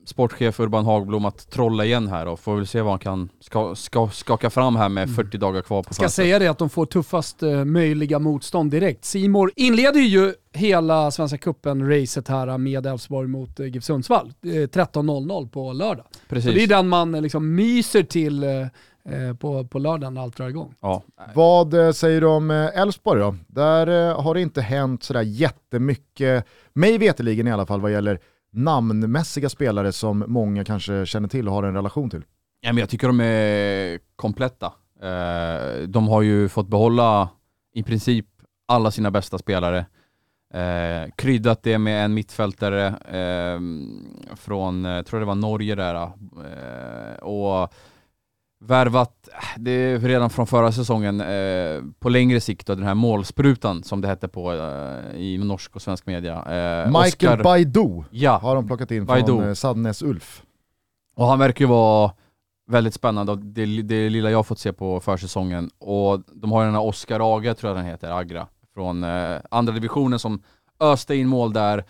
sportchef Urban Hagblom att trolla igen här och får väl se vad han kan ska, ska, skaka fram här med 40 dagar kvar på Ska fönstret. säga det att de får tuffast eh, möjliga motstånd direkt. Simor inleder ju hela Svenska Cupen-racet här med Elfsborg mot eh, GIF Sundsvall. Eh, 13.00 på lördag. Precis. Och det är den man eh, liksom myser till eh, eh, på, på lördagen när allt drar igång. Ja. Vad eh, säger du om eh, Elfsborg då? Där eh, har det inte hänt sådär jättemycket, mig veteligen i alla fall, vad gäller namnmässiga spelare som många kanske känner till och har en relation till. Ja, men jag tycker de är kompletta. Eh, de har ju fått behålla i princip alla sina bästa spelare. Eh, kryddat det med en mittfältare eh, från, eh, tror det var Norge där. Eh, och värvat, det är redan från förra säsongen, eh, på längre sikt då, den här målsprutan som det hette på eh, i norsk och svensk media. Eh, Michael Oscar- Baidoo Ja, har de plockat in Baidoo. från eh, Sandnes Ulf. och han verkar ju vara väldigt spännande, det, det lilla jag fått se på försäsongen. Och de har ju den här Oscar Aga, tror jag den heter, Agra, från eh, andra divisionen som öste in mål där.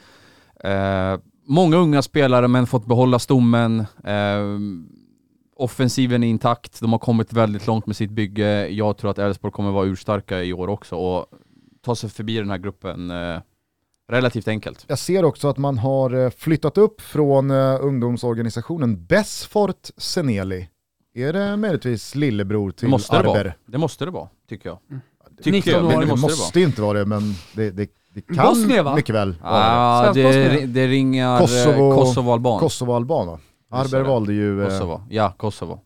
Eh, många unga spelare men fått behålla stommen. Offensiven är intakt, de har kommit väldigt långt med sitt bygge. Jag tror att Elfsborg kommer vara urstarka i år också och ta sig förbi den här gruppen eh, relativt enkelt. Jag ser också att man har eh, flyttat upp från eh, ungdomsorganisationen Besfort Seneli. Är det möjligtvis lillebror till Det måste det Arber? vara. Det måste det vara, tycker jag. Mm. Tycker 19 jag, men det Det måste, måste, det vara. inte vara det, men det, det, det kan Bosnien, va? mycket väl vara det. Ah, det, Bosnien. det ringar Kosovo- Kosovo, Kosovo-alban. Kosovo-alban Arber valde ju... eh, Kosovo. Ja, Kosovo.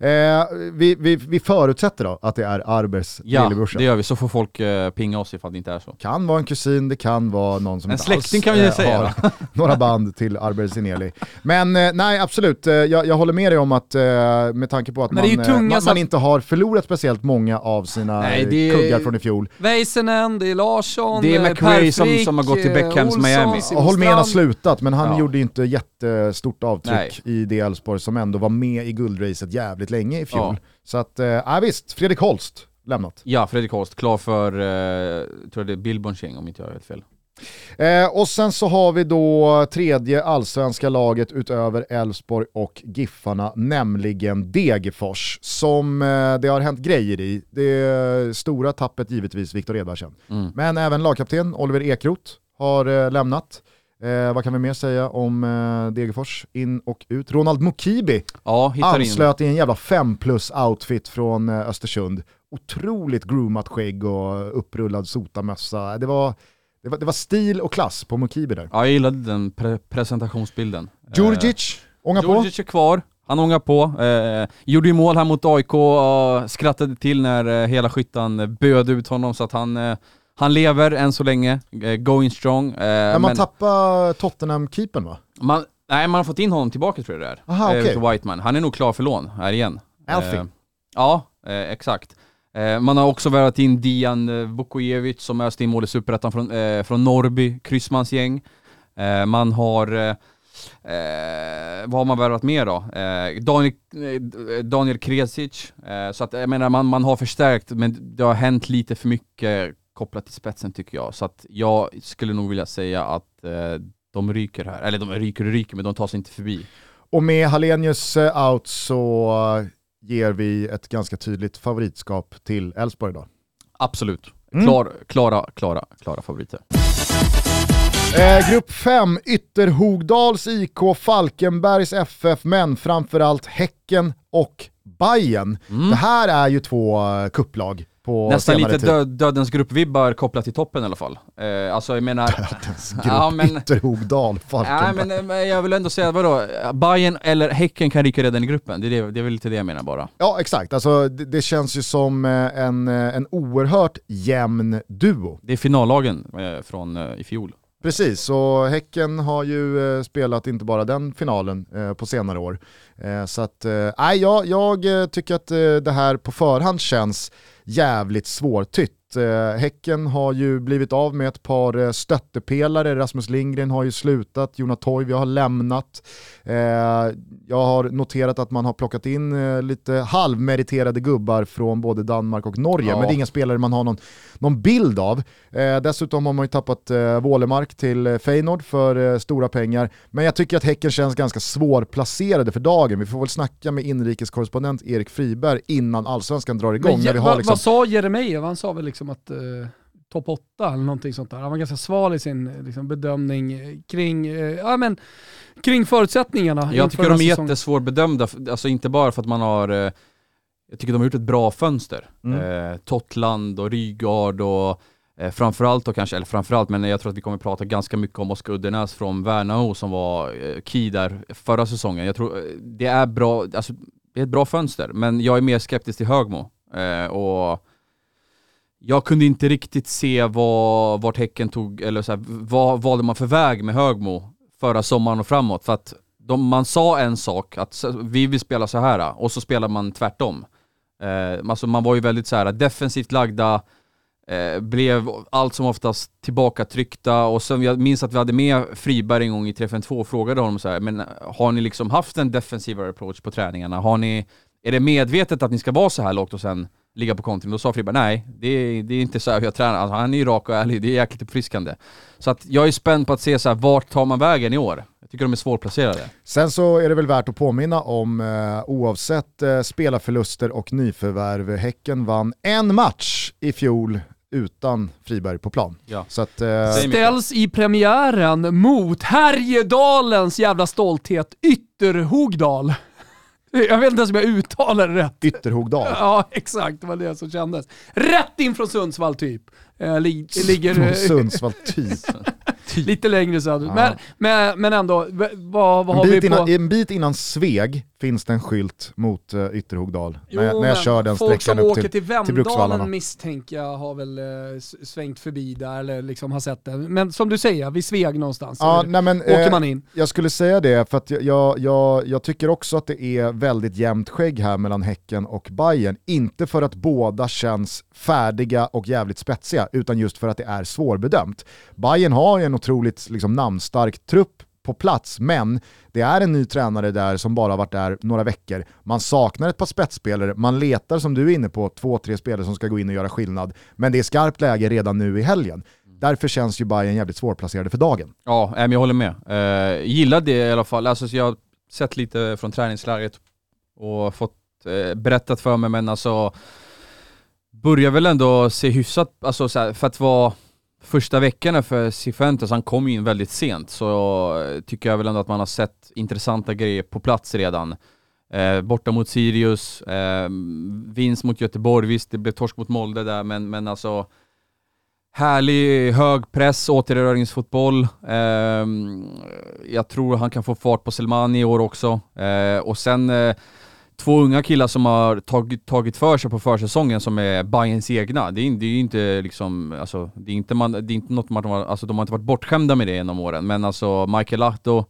Eh, vi, vi, vi förutsätter då att det är Arbers Ja, lillebrorsa. det gör vi. Så får folk eh, pinga oss ifall det inte är så. Kan vara en kusin, det kan vara någon som En inte släkting alls, kan vi eh, säga, har några band till Arber Sineli. Men eh, nej, absolut. Eh, jag, jag håller med dig om att eh, med tanke på att man, eh, tunga man, man inte har förlorat speciellt många av sina Nej, det är- kuggar från i fjol. Väisänen, det är Larsson, Det är McRae som- som har gått till Beckhams Miami. Holmén har slutat, men han Ja. gjorde inte jättestort avtryck Nej. i det Elfsborg som ändå var med i guldracet jävligt länge i fjol. Ja. Så att, eh, ja visst, Fredrik Holst lämnat. Ja, Fredrik Holst, klar för, eh, tror jag det är Billborns gäng om inte jag har helt fel. Eh, och sen så har vi då tredje allsvenska laget utöver Elfsborg och Giffarna, nämligen Degerfors, som eh, det har hänt grejer i. Det stora tappet givetvis Viktor Edvardsen. Mm. Men även lagkapten Oliver Ekroth har eh, lämnat. Eh, vad kan vi mer säga om eh, Degerfors? In och ut. Ronald Mukibi Ja, hittar in. anslöt i en jävla 5 plus outfit från eh, Östersund. Otroligt groomat skägg och upprullad sotamössa. Det var, det, var, det var stil och klass på Mukibi där. Ja, jag gillade den pre presentationsbilden. Djurdjic, ånga eh, på. Djurdjic är kvar, han ångar på. Eh, gjorde ju mål här mot AIK och skrattade till när eh, hela skyttan böd ut honom så att han, eh, han lever än så länge, eh, going strong. Eh, Men man tappar Tottenham-keepern va? man, nej, man har fått in honom tillbaka tror jag det är. Aha, Eh, okej. till Whiteman. Han är nog klar för lån här igen. Alfie. Eh, ja, eh, exakt. Eh, man har också värvat in Dian Vukojevic som öste in mål i Superettan från, från Norrby, Kryssmans gäng. Man har, eh, vad har man värvat mer då? Eh, Daniel, eh, Daniel Kresic. Så att jag menar, man, man har förstärkt men det har hänt lite för mycket kopplat till spetsen tycker jag. Så att jag skulle nog vilja säga att eh, de ryker här. Eller de ryker och ryker men de tar sig inte förbi. Och med Hallenius eh, out så ger vi ett ganska tydligt favoritskap till Elfsborg idag. Absolut. Mm. Klar, klara, klara, klara favoriter. Eh, grupp 5, Ytterhogdals IK, Falkenbergs FF, men framförallt Häcken och Bayern. Mm. Det här är ju två eh, kupplag på Nästan lite tid. dö dödens gruppvibbar kopplat till toppen i alla fall. Eh, alltså jag menar... Dödens grupp, Ja, men- Ytterhogdal, Nej Falkenberg. men, eh, men jag vill ändå säga, vadå? Bayern eller Häcken kan rycka redan i gruppen. Det är, det, det är väl lite det jag menar bara. Ja exakt, alltså, det, det känns ju som eh, en, eh, en oerhört jämn duo. Det är finallagen eh, från eh, i fjol. Precis, och Häcken har ju eh, spelat inte bara den finalen eh, på senare år. Eh, så att, nej, jag, jag tycker att det här på förhand känns jävligt svårtytt. Eh, häcken har ju blivit av med ett par eh, stöttepelare, Rasmus Lindgren har ju slutat, Jona Toivio har lämnat. Eh, jag har noterat att man har plockat in eh, lite halvmeriterade gubbar från både Danmark och Norge, Ja. men det är inga spelare man har någon, någon bild av. Eh, dessutom har man ju tappat eh, Wålemark till eh, Feyenoord för stora pengar, men jag tycker att Häcken känns ganska svårplacerade för dagen. Vi får väl snacka med inrikeskorrespondent Erik Friberg innan allsvenskan drar igång. Men, när vi har vad, liksom... vad sa Jeremejeff? Han sa väl liksom att eh, topp 8 eller någonting sånt där. Han var ganska sval i sin eh, liksom, bedömning eh, kring, eh, ja, men, kring förutsättningarna. Jag tycker de är säsongen. jättesvårbedömda, alltså inte bara för att man har eh, jag tycker de har gjort ett bra fönster. Mm. Eh, Totland och Rygaard och eh, framförallt då kanske, eller framförallt, men jag tror att vi kommer prata ganska mycket om Oskar Uddenäs från Värnamo som var eh, key där förra säsongen. Jag tror det är bra, alltså det är ett bra fönster, men jag är mer skeptisk till Högmo. Eh, och jag kunde inte riktigt se vad, vart Häcken tog, eller så här, vad valde man för väg med Högmo förra sommaren och framåt. För att de, man sa en sak, att vi vill spela så här och så spelar man tvärtom. Eh, alltså man var ju väldigt så här defensivt lagda, eh, blev allt som oftast tillbakatryckta och sen jag minns att vi hade med Friberg en gång i 352 och frågade honom så här, men har ni liksom haft en defensivare approach på träningarna? Har ni, är det medvetet att ni ska vara så här lågt och sen ligga på kontring? Då sa Friberg, nej, det är, det är inte så här jag tränar. Alltså, han är ju rak och ärlig, det är jäkligt uppfriskande. Så att jag är spänd på att se så här, vart tar man vägen i år? Jag tycker de är svårplacerade. Sen så är det väl värt att påminna om, eh, oavsett eh, spelarförluster och nyförvärv, Häcken vann en match i fjol utan Friberg på plan. Ja. Så att, eh. Ställs i premiären mot Härjedalens jävla stolthet Ytterhogdal. Jag vet inte ens om jag uttalar det rätt. Ytterhogdal. Ja, exakt. Det var det som kändes. Rätt in från Sundsvall typ. Eh, li ligger Från Sundsvall typ. lite längre söderut. Ja. Men, men, men ändå, vad, vad har vi bit, på? innan, en bit innan Sveg finns det en skylt mot uh, Ytterhogdal. Jo, när, jag, när jag kör den Folk sträckan som upp åker till, till, till Bruksvallarna. Vemdalen misstänker jag har väl s- svängt förbi där eller liksom har sett det. Men som du säger, vid Sveg någonstans. Ja, nej, men, åker eh, man in. Jag skulle säga det, för att jag, jag, jag, jag tycker också att det är väldigt jämnt skägg här mellan Häcken och Bayern. Inte för att båda känns färdiga och jävligt spetsiga, utan just för att det är svårbedömt. Bayern har ju en otroligt liksom, namnstark trupp på plats, men det är en ny tränare där som bara varit där några veckor. Man saknar ett par spetsspelare, man letar som du är inne på två, tre spelare som ska gå in och göra skillnad. Men det är skarpt läge redan nu i helgen. Därför känns ju Bayern jävligt svårplacerade för dagen. Ja, men jag håller med. Eh, gillar det i alla fall. Alltså, så jag har sett lite från träningslägret och fått eh, berättat för mig, men alltså börjar väl ändå se hyfsat, alltså så här, för att vara första veckorna för Cifuentes, han kom ju in väldigt sent, så tycker jag väl ändå att man har sett intressanta grejer på plats redan. Eh, borta mot Sirius, eh, vinst mot Göteborg, visst det blev torsk mot Molde där, men, men alltså Härlig hög press, återerövringsfotboll. Eh, jag tror han kan få fart på Selmani i år också. Eh, och sen eh, två unga killar som har tagit, tagit för sig på försäsongen som är Bayerns egna. Det är, det är ju inte liksom, alltså, det är inte, man, det är inte något man, alltså de har inte varit bortskämda med det genom åren, men alltså Michael Lahto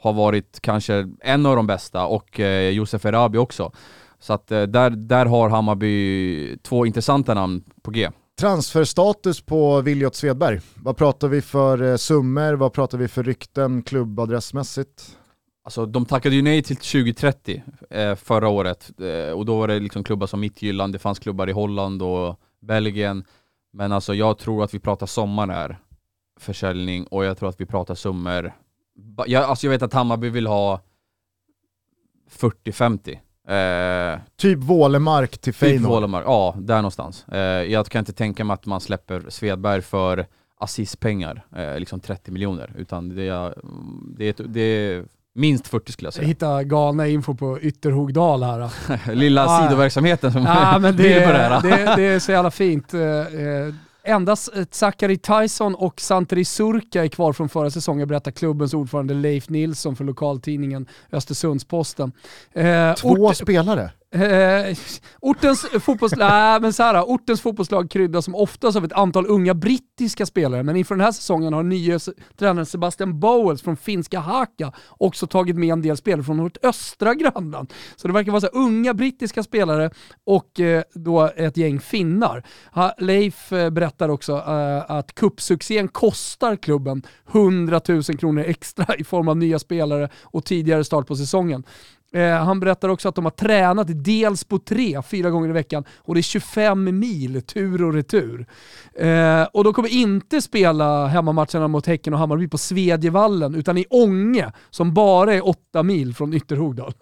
har varit kanske en av de bästa och eh, Josef Erabi också. Så att eh, där, där har Hammarby två intressanta namn på G. Transferstatus på Viljot Svedberg. Vad pratar vi för eh, summor? Vad pratar vi för rykten klubbadressmässigt? Alltså de tackade ju nej till 2030 eh, förra året eh, och då var det liksom klubbar som Midtjylland, det fanns klubbar i Holland och Belgien. Men alltså jag tror att vi pratar sommar här, försäljning, och jag tror att vi pratar summor. Jag, alltså jag vet att Hammarby vill ha 40-50. Eh, Typ Vålemark till Typ Feyenoord. Vålemark, ja där någonstans. Eh, jag kan inte tänka mig att man släpper Svedberg för assistpengar, eh, liksom 30 miljoner, utan det är, det, är, ett- det är minst 40 skulle jag Jag säga. hittar galna info på Ytterhogdal här. Lilla ja. sidoverksamheten som Ja, men det, på det här. det, det är så jävla fint. Eh, eh, Endast eh, Zachary Tyson och Santeri Surka är kvar från förra säsongen, berättar klubbens ordförande Leif Nilsson för lokaltidningen Östersundsposten. Eh, Två ort- spelare. Eh, ortens, fotbollslag, nej, men så här, ortens fotbollslag kryddas som oftast av ett antal unga brittiska spelare, men inför den här säsongen har nye tränaren Sebastian Bowles från finska Haka också tagit med en del spelare från vårt östra grannland. Så det verkar vara så här, unga brittiska spelare och eh, då ett gäng finnar. Ha, Leif eh, berättar också eh, att kuppsuccén kostar klubben 100 000 kronor extra i form av nya spelare och tidigare start på säsongen. Eh, han berättar också att de har tränat dels på tre, fyra gånger i veckan och det är 25 mil tur och retur. Eh, och de kommer inte spela hemmamatcherna mot Häcken och Hammarby på Svedjevallen utan i Ånge som bara är åtta mil från Ytterhogdal.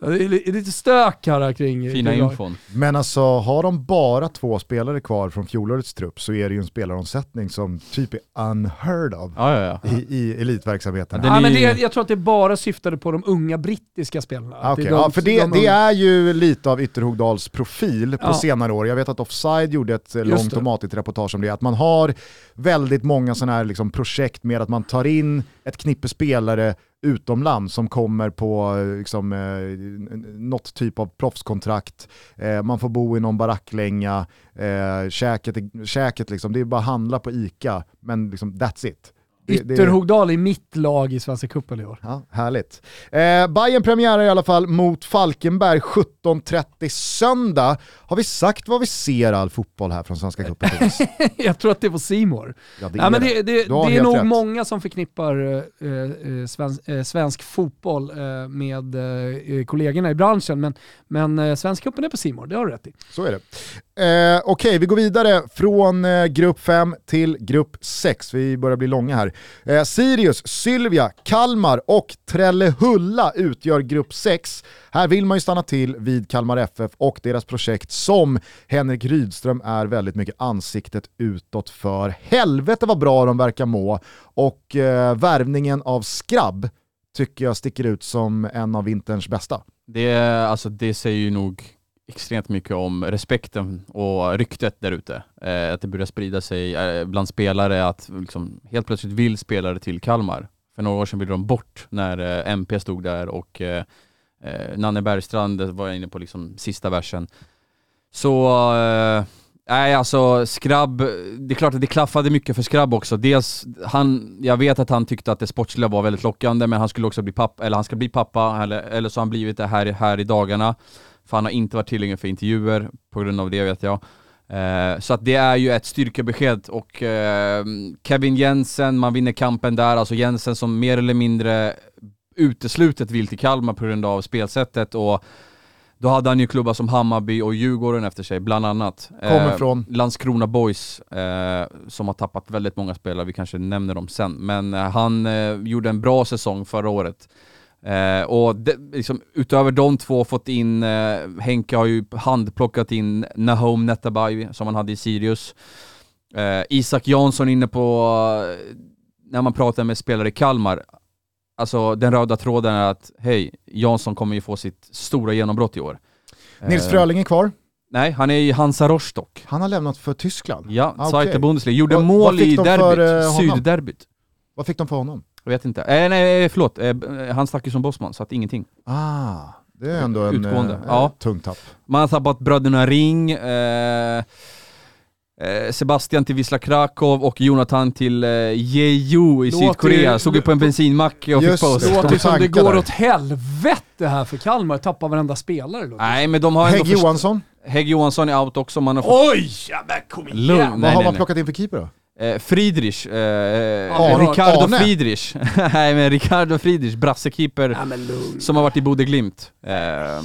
Det är är lite stök här kring... Fina kring- infon. Men alltså har de bara två spelare kvar från fjolårets trupp så är det ju en spelaromsättning som typ är unheard of Ja, ja, ja. i, i elitverksamheten. Ja, Ja, men är- det, jag tror att det bara syftade på de unga brittiska spelarna. Ah, är de- ja, för det, de- det är ju lite av Ytterhogdals profil på Ja. senare år. Jag vet att Offside gjorde ett eh, Just långt och matigt reportage om det. Att man har väldigt många sådana här liksom projekt med att man tar in ett knippe spelare utomlands som kommer på eh, liksom, eh, något typ av proffskontrakt. Eh, man får bo i någon baracklänga. Eh, käket, käket liksom, det är bara att handla på ICA, men liksom, that's it. Det- det- Ytterhogdal är mitt lag i Svenska cupen i år. Ja, härligt. Eh, Bayern premiärer i alla fall mot Falkenberg 17.30 söndag. Har vi sagt vad vi ser all fotboll här från Svenska cupen? Jag tror att det på Simor. Ja, det Ja, men det. det, det, är nog rätt. många som förknippar eh, eh, svensk, eh, svensk fotboll eh, med eh, kollegorna i branschen, men, men eh, Svensk cupen är på Simor, det har du rätt i. Så är det. Eh, Okej, vi går vidare från eh, grupp 5 till grupp 6. Vi börjar bli långa här. Eh, Sirius, Sylvia, Kalmar och Trellehulla utgör grupp 6. Här vill man ju stanna till vid Kalmar FF och deras projekt som Henrik Rydström är väldigt mycket ansiktet utåt för. Helvete vad bra de verkar må och eh, värvningen av Skrabb tycker jag sticker ut som en av vinterns bästa. Det, alltså, det säger ju nog extremt mycket om respekten och ryktet där ute. Eh, att det börjar sprida sig eh, bland spelare att liksom, helt plötsligt vill spelare till Kalmar. För några år sedan ville de bort när eh, MP stod där och eh, eh Nanne Bergstrand var jag inne på liksom sista versen. Så eh, Nej alltså Skrabb, det är klart att det klaffade mycket för Skrabb också. Dels, han, jag vet att han tyckte att det sportsliga var väldigt lockande men han skulle också bli pappa, eller han ska bli pappa, eller, eller så har han blivit det här, här i dagarna. För han har inte varit tillgänglig för intervjuer på grund av det vet jag. Eh, så att det är ju ett styrkebesked och eh, Kevin Jensen, man vinner kampen där, alltså Jensen som mer eller mindre uteslutet vill till Kalmar på grund av spelsättet och då hade han ju klubbar som Hammarby och Djurgården efter sig, bland annat. Kommer från? Landskrona Boys, eh, som har tappat väldigt många spelare, vi kanske nämner dem sen. Men eh, han eh, gjorde en bra säsong förra året. Eh, och det, liksom, utöver de två fått in, eh, Henke har ju handplockat in Nahom Netabay som han hade i Sirius. Eh, Isak Jansson inne på, eh, när man pratar med spelare i Kalmar, alltså den röda tråden är att hej, Jansson kommer ju få sitt stora genombrott i år. Nils Eh, Fröling är kvar. Nej, han är i Hansa Rostock. Han har lämnat för Tyskland. Ja, Ah, Zweite okej. Bundesliga. Gjorde Vad- mål vad i de derbyt, eh, sydderbyt. Vad fick de för honom? Jag vet inte. Eh, nej, förlåt. Eh, han stack ju som bossman, så att ingenting. Ah, Det är ändå en Utgående, eh, ja. tung tapp. Man har tappat bröderna Ring, eh, eh, Sebastian till Wisla Krakow och Jonathan till eh, Jeju i Låter Sydkorea. Stod ju på en bensinmack och fick Just paus. det. Låter ju som det tankar går där. åt helvete här för Kalmar, tappar varenda spelare. låter Nej men de har ändå... Hägg först- Johansson, Hägg Johansson är out också, man har fått... Oj! Ja, men kom igen! Lugn. vad Nej, har nej, man nej. plockat in för keeper då? Eh, Friedrich, eh, Arne. Ricardo Arne. Friedrich. Nej men Ricardo Friedrich, brassekeeper Ja, som har varit i Bode Glimt. Eh,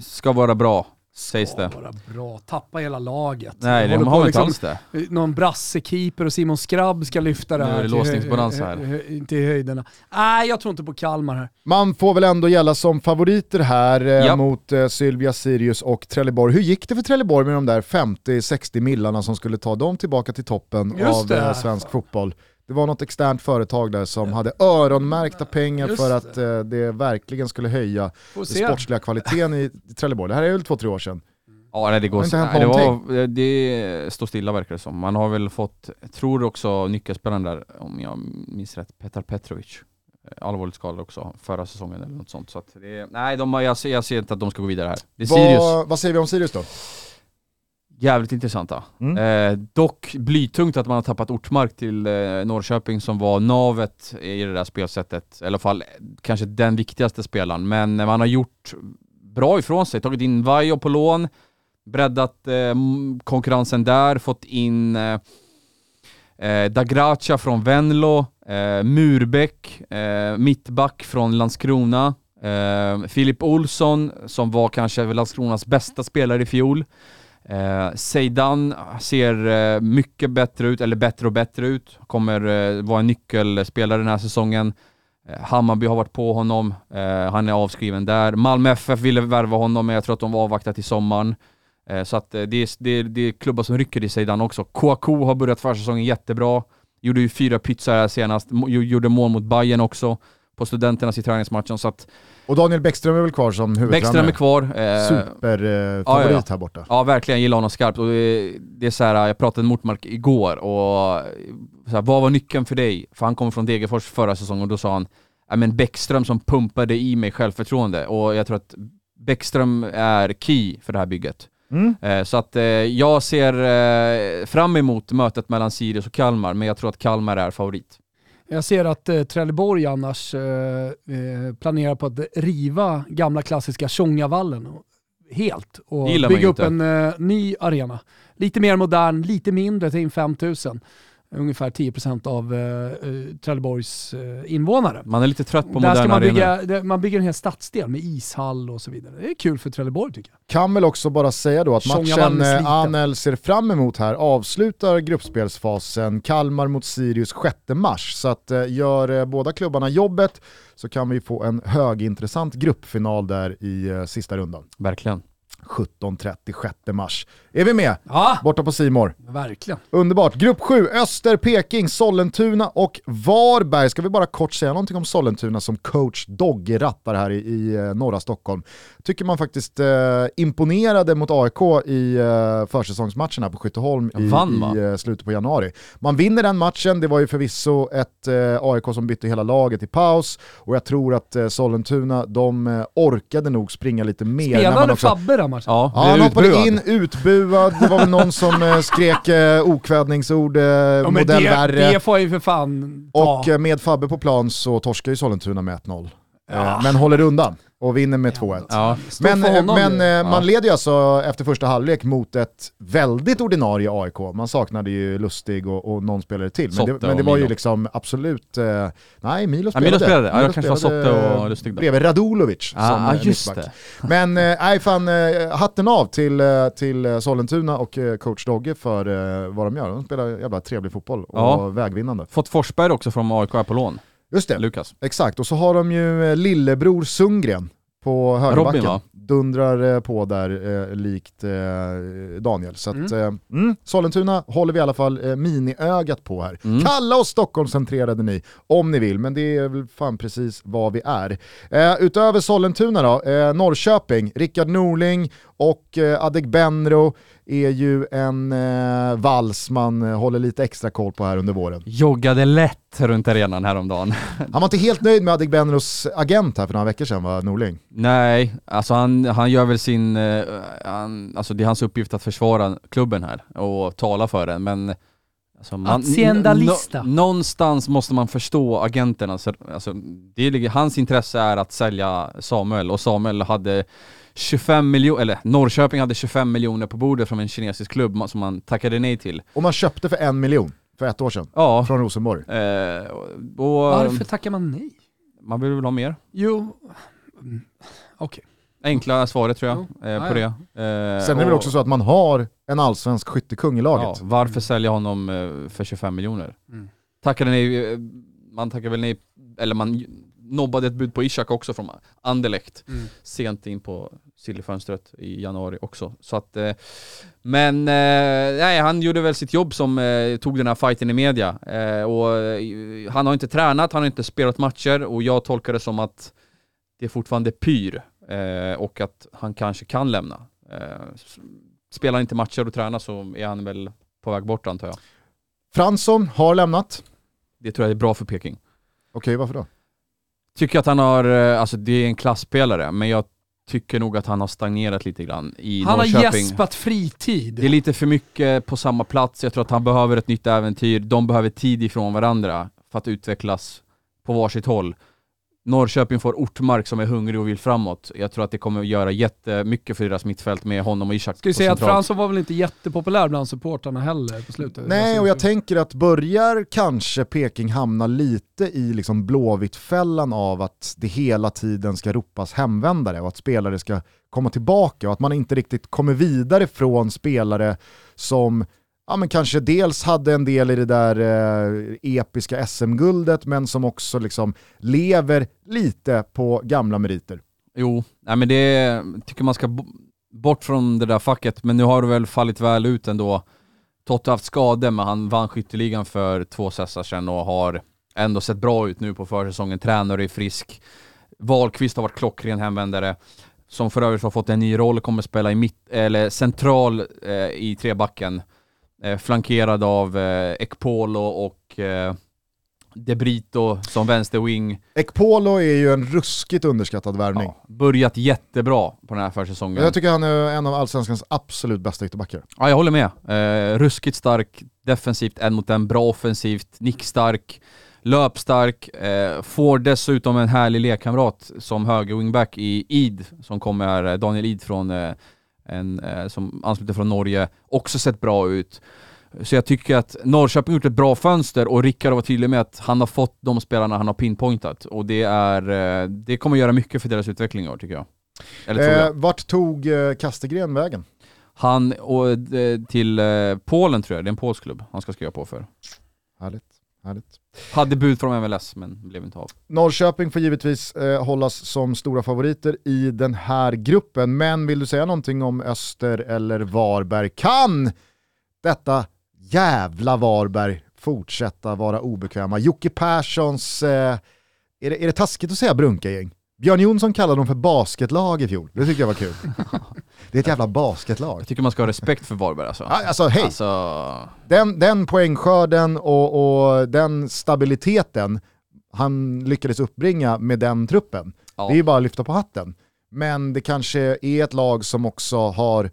ska vara bra, sägs det. Bara bra, tappa hela laget. Nej, de har inte liksom- alls det. Någon brassekeeper och Simon Skrabb ska lyfta det Nu är här det hö- här. hö- till höjderna. Nej, jag tror inte på Kalmar här. Man får väl ändå gälla som favoriter här eh, Ja. mot eh, Sylvia Sirius och Trelleborg. Hur gick det för Trelleborg med de där 50-60 millarna som skulle ta dem tillbaka till toppen Just av det. eh, svensk fotboll? Det var något externt företag där som hade öronmärkta pengar Just för att eh, det verkligen skulle höja den sportsliga kvaliteten i Trelleborg. Det här är väl två, tre år sedan. Ja nej, det går hänt nej, det, var, det står stilla verkar det som. Man har väl fått, jag tror också nyckelspelaren där, om jag minns rätt, Petar Petrovic. eh, Allvarligt skadad också förra säsongen eller något sånt. Så att det, nej, de, har- jag, ser, jag ser inte att de ska gå vidare här. Det är Sirius, Vad, vad säger vi om Sirius då? Jävligt intressanta. Mm. Eh, dock blytungt att man har tappat Ortmark till eh, Norrköping som var navet i det där spelsättet. I alla fall eh, kanske den viktigaste spelaren. Men man har gjort bra ifrån sig. Tagit in Vajo på lån, breddat eh, konkurrensen där, fått in eh, eh, Dagracia från Venlo, eh, Murbeck, eh, mittback från Landskrona, eh, Filip Olsson som var kanske Landskronas bästa spelare i fjol. Eh, Zeidan ser eh, mycket bättre ut, eller bättre och bättre ut. Kommer eh, vara en nyckelspelare den här säsongen. Eh, Hammarby har varit på honom, eh, han är avskriven där. Malmö FF ville värva honom, men jag tror att de var avvaktat till sommaren. Eh, så att det, är, det, är, det är klubbar som rycker i Zeidan också. Kouakou har börjat försäsongen jättebra. Gjorde ju fyra pytsar här senast, gjorde mål mot Bayern också på Studenternas i träningsmatchen. Så att och Daniel Bäckström är väl kvar som huvudtränare? Bäckström är kvar. Eh, Superfavorit ja, ja, ja. här borta. Ja verkligen, jag gillar honom skarpt. Och det, det är så här, jag pratade med Mortmark igår och så här, vad var nyckeln för dig? För han kommer från Degerfors förra säsongen och då sa han ja men Bäckström som pumpade i mig självförtroende och jag tror att Bäckström är key för det här bygget. Mm. Eh, så att eh, jag ser eh, fram emot mötet mellan Sirius och Kalmar, men jag tror att Kalmar är favorit. Jag ser att eh, Trelleborg annars eh, eh, planerar på att riva gamla klassiska Tjongavallen helt och bygga upp inte. en eh, ny arena. Lite mer modern, lite mindre, ta in 5000. Ungefär 10% av eh, eh, Trelleborgs eh, invånare. Man är lite trött på Där ska moderna man arenor. bygga, det- man bygger en hel stadsdel med ishall och så vidare. Det är kul för Trelleborg tycker jag. Kan väl också bara säga då att matchen eh. Anel ser fram emot här avslutar gruppspelsfasen Kalmar mot Sirius 6 mars. Så att eh, gör eh, båda klubbarna jobbet så kan vi få en högintressant gruppfinal där i sista rundan. Verkligen. 17.30 6 mars. Är vi med? Ja, Borta på Simor. verkligen. Underbart. Grupp 7, Öster, Peking, Sollentuna och Varberg. Ska vi bara kort säga någonting om Sollentuna som coach Dogge rattar här i, i eh, norra Stockholm. Tycker man faktiskt eh, imponerade mot AIK i eh, försäsongsmatchen här på Skytteholm i, Vann, va? i eh, slutet på januari. Man vinner den matchen, det var ju förvisso ett eh, AIK som bytte hela laget i paus och jag tror att eh, Sollentuna, de eh, orkade nog springa lite mer. Spelade också- Fabbe den matchen? Ja, Ja, han hoppade utbuad. in, utbuad, det var väl någon som eh, skrek eh, okvädningsord, eh, Ja, modell det, värre. det får ju för fan ta. Och eh, med Fabbe på plan så torskar ju Sollentuna med 1-0. Eh, Men håller undan och vinner med 2-1. Ja. Men, eh, men ju. eh, Ja. man leder ju alltså efter första halvlek mot ett väldigt ordinarie AIK. Man saknade ju Lustig och, och någon spelare till. Men det, men det var ju Milo. liksom absolut... Eh, nej, Milo Ja, spelade. Milo spelade. Ja, det kanske var Sotte och Lustig då. Bredvid Radulovic Ja, som ah, just mittback. det. Men nej, fan, hatten av till, till Sollentuna och coach Dogge för vad de gör. De spelar jävla trevlig fotboll och Ja. vägvinnande. Fått Forsberg också från AIK på lån. Just det, Lukas. exakt. Och så har de ju eh, lillebror Sundgren på högerbacken. Robin, va? Dundrar eh, på där eh, likt eh, Daniel. Så att, Mm. eh, mm, Sollentuna håller vi i alla fall eh, miniögat på här. Mm. Kalla oss Stockholmscentrerade ni, om ni vill, men det är väl fan precis vad vi är. Eh, utöver Sollentuna då, eh, Norrköping, Rickard Norling Och eh, Adegbenro är ju en eh, vals man eh, håller lite extra koll på här under våren. Joggade lätt runt arenan häromdagen. Han var inte helt nöjd med Adegbenros agent här för några veckor sedan va, Norling? Nej, alltså han, han gör väl sin, eh, han, alltså det är hans uppgift att försvara klubben här och tala för den, men alltså man, nå- någonstans måste man förstå agenterna. Alltså, alltså, det är, hans intresse är att sälja Samuel och Samuel hade 25 miljoner, eller Norrköping hade 25 miljoner på bordet från en kinesisk klubb som man tackade nej till. Och man köpte för en miljon för ett år sedan Ja, från Rosenborg. eh, och, Varför tackar man nej? man vill väl ha mer? Jo, mm, okej. Enkla svaret tror jag eh, Ja, på ja. det. Eh, Sen är det väl också så att man har en allsvensk skyttekung i Ja, laget. varför sälja honom eh, för 25 miljoner? Mm. Tackade nej, eh, man tackade väl nej, eller man nobbade ett bud på Ishak också från Anderlecht Mm. sent in på sillyfönstret i januari också. Så att, eh, men eh, nej, han gjorde väl sitt jobb som eh, tog den här fighten i media. Och han har inte tränat, han har inte spelat matcher och jag tolkar det som att det är fortfarande pyr och att han kanske kan lämna. Spelar han inte matcher och tränar så är han väl på väg bort antar jag. Fransson har lämnat. Det tror jag är bra för Peking. Okej, varför då? Tycker att han har, eh, alltså det är en klassspelare, men jag tycker nog att han har stagnerat lite grann i Han har Norrköping. gäspat fritid. Det är lite för mycket på samma plats, jag tror att han behöver ett nytt äventyr, de behöver tid ifrån varandra för att utvecklas på varsitt håll. Norrköping får Ortmark som är hungrig och vill framåt. Jag tror att det kommer att göra jättemycket för deras mittfält med honom och Ishak Ska vi säga att. Fransson var väl inte jättepopulär bland supportrarna heller på slutet? Nej, och jag tänker att börjar kanske Peking hamna lite i liksom blåvittfällan av att det hela tiden ska ropas hemvändare och att spelare ska komma tillbaka och att man inte riktigt kommer vidare från spelare som ja, men kanske dels hade en del i det där eh, episka SM-guldet men som också liksom lever lite på gamla meriter. Jo, nej men det tycker man ska bort från det där facket, men nu har det väl fallit väl ut ändå. Totte har haft skador, men han vann skytteligan för två säsonger sedan och har ändå sett bra ut nu på försäsongen. Tränare är frisk. Wahlqvist har varit klockren hemvändare, som för övrigt har fått en ny roll, kommer spela i mitt, eller central eh, i trebacken. Eh, flankerad av eh, Ekpolo och eh, De Brito som vänsterwing. Ekpolo är ju en ruskigt underskattad värvning. Ja, börjat jättebra på den här försäsongen. Jag tycker han är en av allsvenskans absolut bästa ytterbackar. Ja, jag håller med. Eh, ruskigt stark defensivt, en mot en, bra offensivt, nickstark, löpstark, eh, får dessutom en härlig lekkamrat som höger wingback i Id, som kommer, eh, Daniel Id från, eh, en, eh, som ansluter från Norge, också sett bra ut. Så jag tycker att Norrköping har gjort ett bra fönster och Rickard var tydlig med att han har fått de spelarna han har pinpointat och det är, eh, det kommer göra mycket för deras utveckling i år tycker jag. Eller tror jag. Eh, vart tog eh, Kastegren vägen? Han och, eh, till eh, Polen tror jag, det är en polsk klubb han ska skriva på för. Härligt, härligt. Hade bud från MLS men blev inte av. Norrköping får givetvis eh, hållas som stora favoriter i den här gruppen, men vill du säga någonting om Öster eller Varberg? Kan detta jävla Varberg fortsätta vara obekväma? Jocke Perssons, eh, är, det, är det taskigt att säga brunka-gäng? Björn Jonsson kallade dem för basketlag i fjol, det tycker jag var kul. det är ett jävla basketlag. Jag tycker man ska ha respekt för Varberg alltså. Ja, Alltså hej, Alltså, den, den poängskörden och, och den stabiliteten han lyckades uppbringa med den truppen, ja. det är ju bara att lyfta på hatten. Men det kanske är ett lag som också har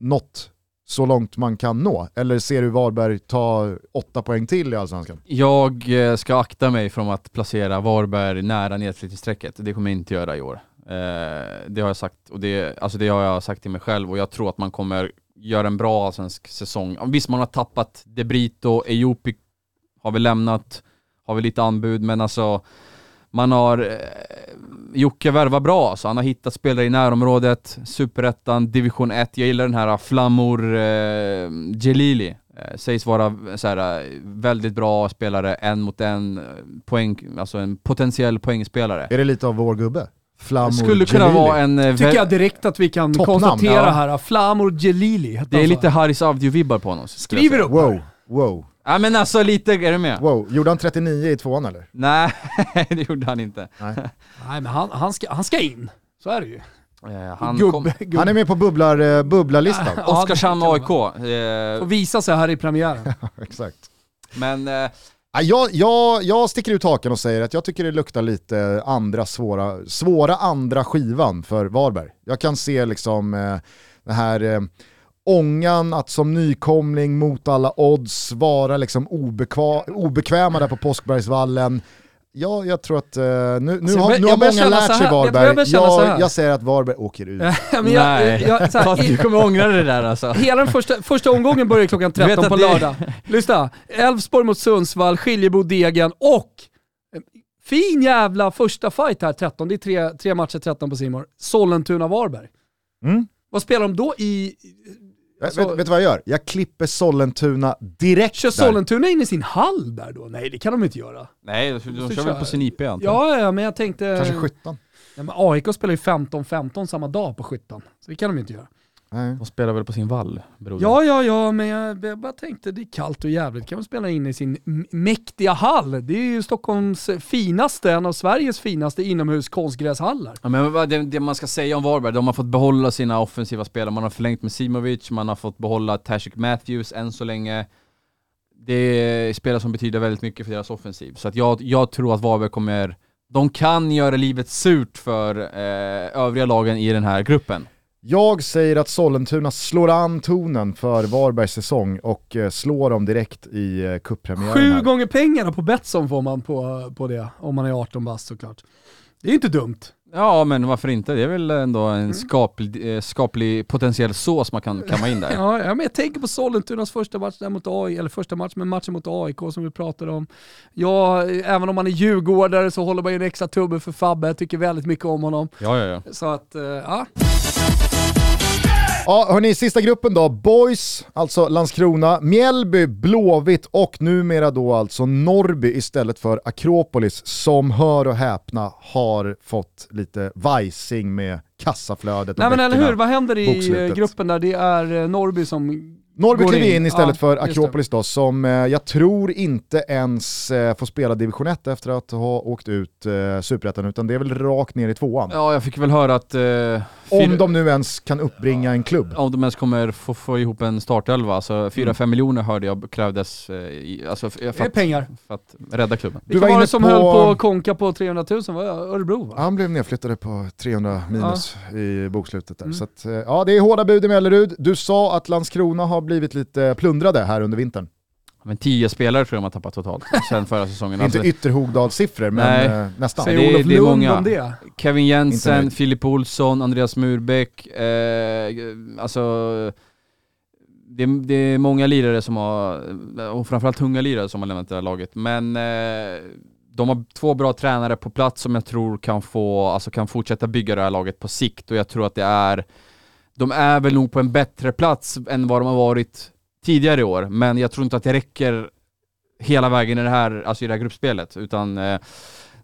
nått så långt man kan nå. Eller ser du Varberg ta åtta poäng till i Allsvenskan? Jag eh, ska akta mig från att placera Varberg nära nedflyttningsstrecket. Det kommer jag inte göra i år. Eh, det har jag sagt, och det, alltså det har jag sagt till mig själv och jag tror att man kommer göra en bra allsvensk säsong. Visst, man har tappat De Brito, Ejopi har vi lämnat, har vi lite anbud, men alltså man har eh, Jocke värvar bra alltså. Han har hittat spelare i närområdet, Superettan, Division 1. Jag gillar den här Flammor eh, Jelili. Eh, sägs vara så här, eh, väldigt bra spelare, en mot en, eh, poäng, alltså en potentiell poängspelare. Är det lite av vår gubbe? Flamor Skulle kunna Jelili. vara en... eh, Tycker jag direkt att vi kan Toppnamn, konstatera ja. här. Flamor Jelili hette det är han så. lite Haris Avdiu-vibbar på honom. Skriver upp här. wow, Ja men alltså lite, är du med? wow. Gjorde han 39 i tvåan eller? Nej, det gjorde han inte. Nej. Nej men han, han, ska, han ska in. Så är det ju. Eh, han Gubb, kom... gubb. Han är med på bubblar, eh, bubblarlistan. Ja, Oskarshamn AIK. Får Eh, visa sig här i premiären. Exakt. men eh, Ja, Jag, jag, jag sticker ut hakan och säger att jag tycker det luktar lite andra svåra, svåra andra skivan för Varberg. Jag kan se liksom eh, det här eh, ångan att som nykomling mot alla odds vara liksom obekva, obekväma där på Påskbergsvallen. Ja, jag tror att eh, nu, nu Så jag har, nu har jag många lärt sig. Jag Varberg. börjar känna så här. Jag, jag säger att Varberg åker ut. Men jag, nej, jag, så här, Fast i- du kommer ångra det där alltså. Hela den första, första omgången börjar klockan vet 13 att på lördag. Lyssna, Elfsborg mot Sundsvall, Skiljebo-Degen och eh, fin jävla första fight här 13. Det är tre, tre matcher 13 på Simor. Sollentuna-Varberg. Mm. Vad spelar de då i... Alltså- vet, vet du vad jag gör? Jag klipper Sollentuna direkt Kör. Sollentuna in i sin hall där då? Nej det kan de inte göra. Nej, de, de kör väl på sin IP antar jag. Ja, ja men jag tänkte... Kanske skyttan. Ja, men AIK spelar ju 15-15 samma dag på skyttan. Så det kan de inte göra. Nej. De spelar väl på sin vall, broder. Ja, ja, ja, men jag, jag bara tänkte det är kallt och jävligt. Kan man spela in i sin mäktiga hall? Det är ju Stockholms finaste, en av Sveriges finaste inomhus konstgräshallar. Ja, men det, det man ska säga om Varberg, de har fått behålla sina offensiva spelare, man har förlängt med Simovic, man har fått behålla Tashik Matthews än så länge. Det är spelare som betyder väldigt mycket för deras offensiv. Så att jag, jag tror att Varberg kommer, de kan göra livet surt för eh, övriga lagen i den här gruppen. Jag säger att Sollentuna slår an tonen för Varbergs säsong och eh, slår dem direkt i eh, cuppremiären Sju här. gånger pengarna på Betsson får man på, på det, om man är 18 bast såklart. Det är inte dumt. Ja men varför inte? Det är väl ändå en Mm. skaplig, eh, skaplig potentiell sås man kan kamma in där. Ja, men jag tänker på Sollentunas första match där mot AI, eller första match, men matchen mot AIK som vi pratade om. Ja, även om man är djurgårdare så håller man ju en extra tubbe för Fabbe, jag tycker väldigt mycket om honom. Ja, ja, ja. Så att, eh, ja. Ja, hörni, sista gruppen då. Boys, alltså Landskrona, Mjällby, Blåvitt och numera då alltså Norrby istället för Akropolis som, hör och häpna, har fått lite vajsing med kassaflödet och Nej men eller hur, vad händer i bokslutet. eh, gruppen där? Det är eh, Norrby som Norrby kliver in istället Ja, för. Akropolis då, som eh, jag tror inte ens eh, får spela division 1 efter att ha åkt ut eh, superettan, utan det är väl rakt ner i tvåan. Ja, jag fick väl höra att... Eh, Om de nu ens kan uppbringa en klubb. Om de ens kommer få, få ihop en startelva, alltså 4-5 miljoner hörde jag krävdes eh, i, alltså, f- Det för, är pengar. för att rädda klubben. Du var Vilka var inne det som på- höll på att konka på 300 000? Var Örebro va? Han blev nedflyttade på 300 minus i bokslutet där. Mm. Så att, eh, ja, det är hårda bud i Mellerud. Du sa att Landskrona har blivit lite plundrade här under vintern. Men 10 spelare tror jag man tappat totalt sen förra säsäsongen. Inte Alltså, Ytterhogdalssiffror, men Nej. eh, nästan. Säger det är- Olof det är Lund många. om det? Kevin Jensen. Filip Olsson, Andreas Murbeck, eh, alltså det, det är många lirare som har, och framförallt tunga lirare som har lämnat det här laget, men eh, de har två bra tränare på plats som jag tror kan få, alltså kan fortsätta bygga det här laget på sikt och jag tror att det är, de är väl nog på en bättre plats än vad de har varit tidigare i år, men jag tror inte att det räcker hela vägen i det här, alltså i det här gruppspelet, utan eh,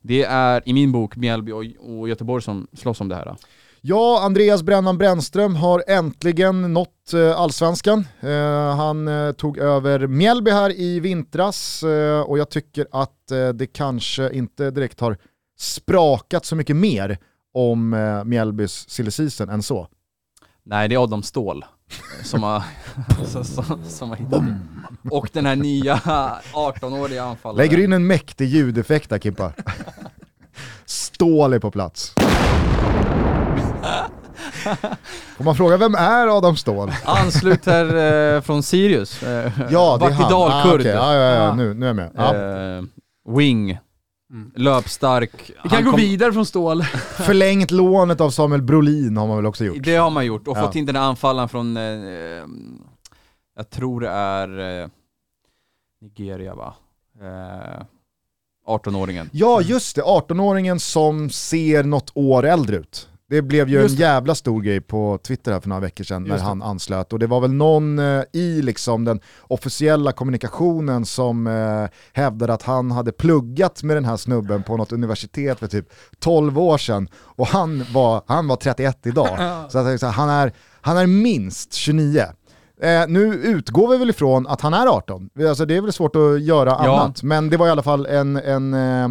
det är i min bok Mjällby och, och Göteborg som slåss om det här. Ja, Andreas Brännan Brännström har äntligen nått eh, allsvenskan. Eh, han eh, tog över Mjällby här i vintras och jag tycker att det kanske inte direkt har sprakat så mycket mer om Mjällbys silly season än så. Nej, det är Adam Ståhl som har, som, som, som har hittat det. Och den här nya 18-åriga anfallaren. Lägger in en mäktig ljudeffekt där Kimpa? Stål är på plats. Får man fråga vem är Adam Ståhl? Ansluter eh, från Sirius. Eh, Ja, det är han. Ah, Vakidal-kurd. okej. ja, ja, ja, Ah. nu, nu är jag med. Ja. Eh, wing. Mm. Löpstark. Vi kan Han gå kom- vidare från stål. Förlängt lånet av Samuel Brolin har man väl också gjort? Det har man gjort och Ja. fått in den här anfallaren från, eh, eh, jag tror det är eh, Nigeria va? Eh, 18-åringen. Ja just det, 18-åringen som ser något år äldre ut. Det blev ju Just en jävla stor grej på Twitter här för några veckor sedan när Just det. han anslöt. Och det var väl någon eh, i liksom den officiella kommunikationen som eh, hävdade att han hade pluggat med den här snubben på något universitet för typ 12 år sedan. Och han var, han var 31 idag. Så att, han, är, han är minst 29. Eh, nu utgår vi väl ifrån att han är 18. Alltså, det är väl svårt att göra Ja. annat. Men det var i alla fall en, en eh,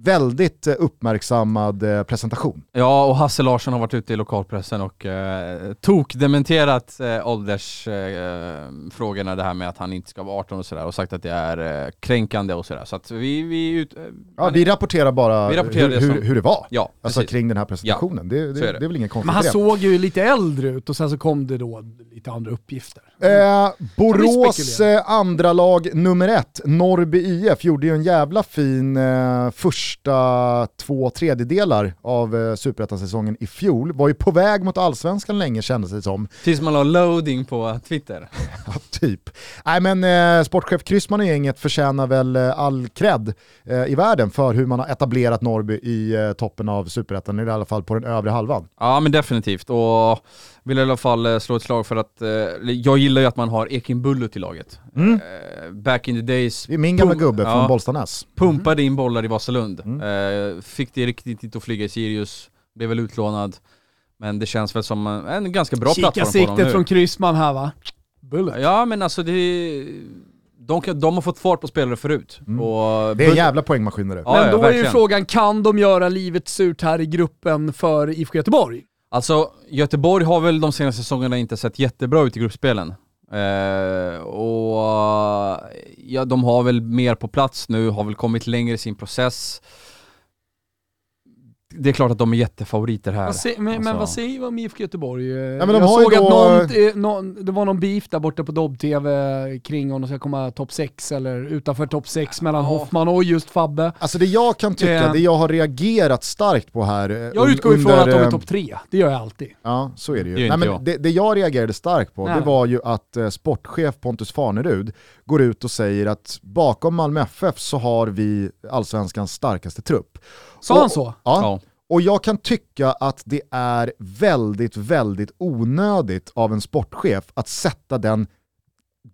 väldigt eh, uppmärksammad eh, presentation. Ja, och Hasse Larsson har varit ute i lokalpressen och eh, tok-dementerat eh, åldersfrågorna, eh, det här med att han inte ska vara 18 och sådär, och sagt att det är eh, kränkande och sådär. Så att vi, vi, ut, Ja, vi rapporterar bara Vi rapporterar hur, det som- hur, hur det var. ja, Alltså precis. kring den här presentationen. Det, det, så är det. det. är väl ingen konstigt Men han det. såg ju lite äldre ut och sen så kom det då lite andra uppgifter. Eh, Borås spekulera. eh, andra lag nummer ett, Norrby IF, gjorde ju en jävla fin eh, första två tredjedelar av eh, superettan-säsongen i fjol. Var ju på väg mot allsvenskan länge kändes det som. Tills man la loading på Twitter. Ja, typ. Nej men eh, sportchef Kryssman och gänget förtjänar väl eh, all cred eh, i världen för hur man har etablerat Norrby i eh, toppen av superettan, i alla fall på den övre halvan. Ja men definitivt, och vill i alla fall eh, slå ett slag för att, eh, jag gillar ju att man har Ekin Bullut i laget. Mm. Eh, back in the days, Det är min gamla gubbe från ja. Bollstanäs. pumpade in bollar i Vasalund. Mm. Eh, fick det riktigt inte att flyga i Sirius, blev väl utlånad. Men det känns väl som en, en ganska bra Kika plattform på siktet nu. från Kryssman här va? Bullet. Ja men alltså det... De, kan, de har fått fart på spelare förut. Mm. Och Det är en jävla poängmaskineri. Ja, Men ja, då är ju frågan, kan de göra livet surt här i gruppen för IFK Göteborg? Alltså, Göteborg har väl de senaste säsongerna inte sett jättebra ut i gruppspelen. Eh, och ja, de har väl mer på plats nu, har väl kommit längre i sin process. Det är klart att de är jättefavoriter här. Vad se, men, men Alltså. vad säger vi om IFK Göteborg? Eh, men de jag har ju såg att då- någon, eh, någon, det var någon beef där borta på Dobb-TV kring om de ska komma topp 6 eller utanför topp 6 mellan Ja. Hoffman och just Fabbe. Alltså det jag kan tycka, Eh. det jag har reagerat starkt på här... eh, Jag utgår ifrån under, att de är topp 3, det gör jag alltid. Ja, så är det ju. Det Nej, men jag. det, det jag reagerade starkt på, Nej. det var ju att eh, sportchef Pontus Farnerud går ut och säger att bakom Malmö FF så har vi allsvenskans starkaste trupp. Sa Och- han så? Ja, Ja. och jag kan tycka att det är väldigt, väldigt onödigt av en sportchef att sätta den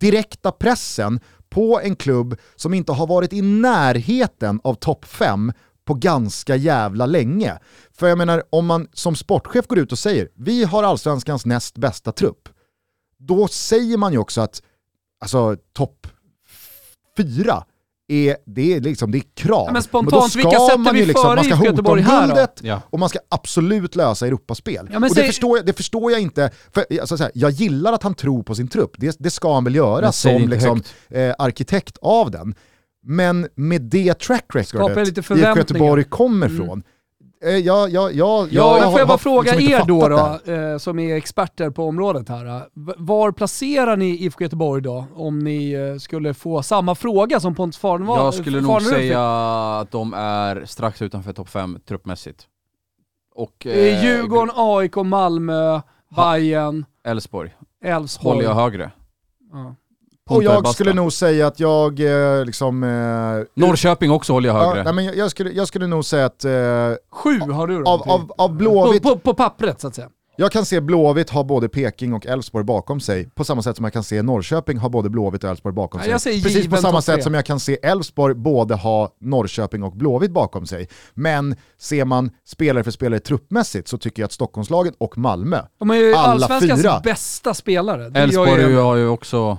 direkta pressen på en klubb som inte har varit i närheten av topp 5 på ganska jävla länge. För jag menar, om man som sportchef går ut och säger vi har allsvenskans näst bästa trupp, då säger man ju också att alltså, topp 4 är, det är, liksom, det är krav. Ja, men spontant, då ska vilka sätter man vi ju liksom, före man ska hota om guldet, Ja. och man ska absolut lösa Europaspel. Ja, men och det, säg- förstår jag, det förstår jag inte, för alltså, så här, jag gillar att han tror på sin trupp, det, det ska han väl göra Men som liksom, eh, arkitekt av den. Men med det track recordet IFK. Göteborg kommer Mm. Eh, jag, jag, jag, Ja, men har- får jag bara fråga liksom er då, då eh, som är experter på området här. eh, Var placerar ni IFK Göteborg då, om ni eh, skulle få samma fråga som Pontus Farn var? Jag skulle nog Farnerud fick? säga att de är strax utanför topp 5 truppmässigt. Och Eh, eh, Djurgården, AIK, Malmö, Bayern, Elfsborg Elfsborg. håller jag högre. Ja. Och jag basta. skulle nog säga att jag eh, liksom... Eh, Norrköping också håller jag högre. ja, nej, men jag, jag, skulle, jag skulle nog säga att eh, Sju har du då? av, av, av Blåvitt på, på, på pappret så att säga. Jag kan se Blåvitt ha både Peking och Elfsborg bakom sig, på samma sätt som jag kan se Norrköping ha både Blåvitt och Elfsborg bakom Ja, sig. Precis på samma sätt som jag kan se Elfsborg både ha Norrköping och Blåvitt bakom sig. Men ser man spelare för spelare truppmässigt så tycker jag att Stockholmslagen och Malmö, De är ju Alla allsvenskans fyra. bästa spelare. Elfsborg har ju också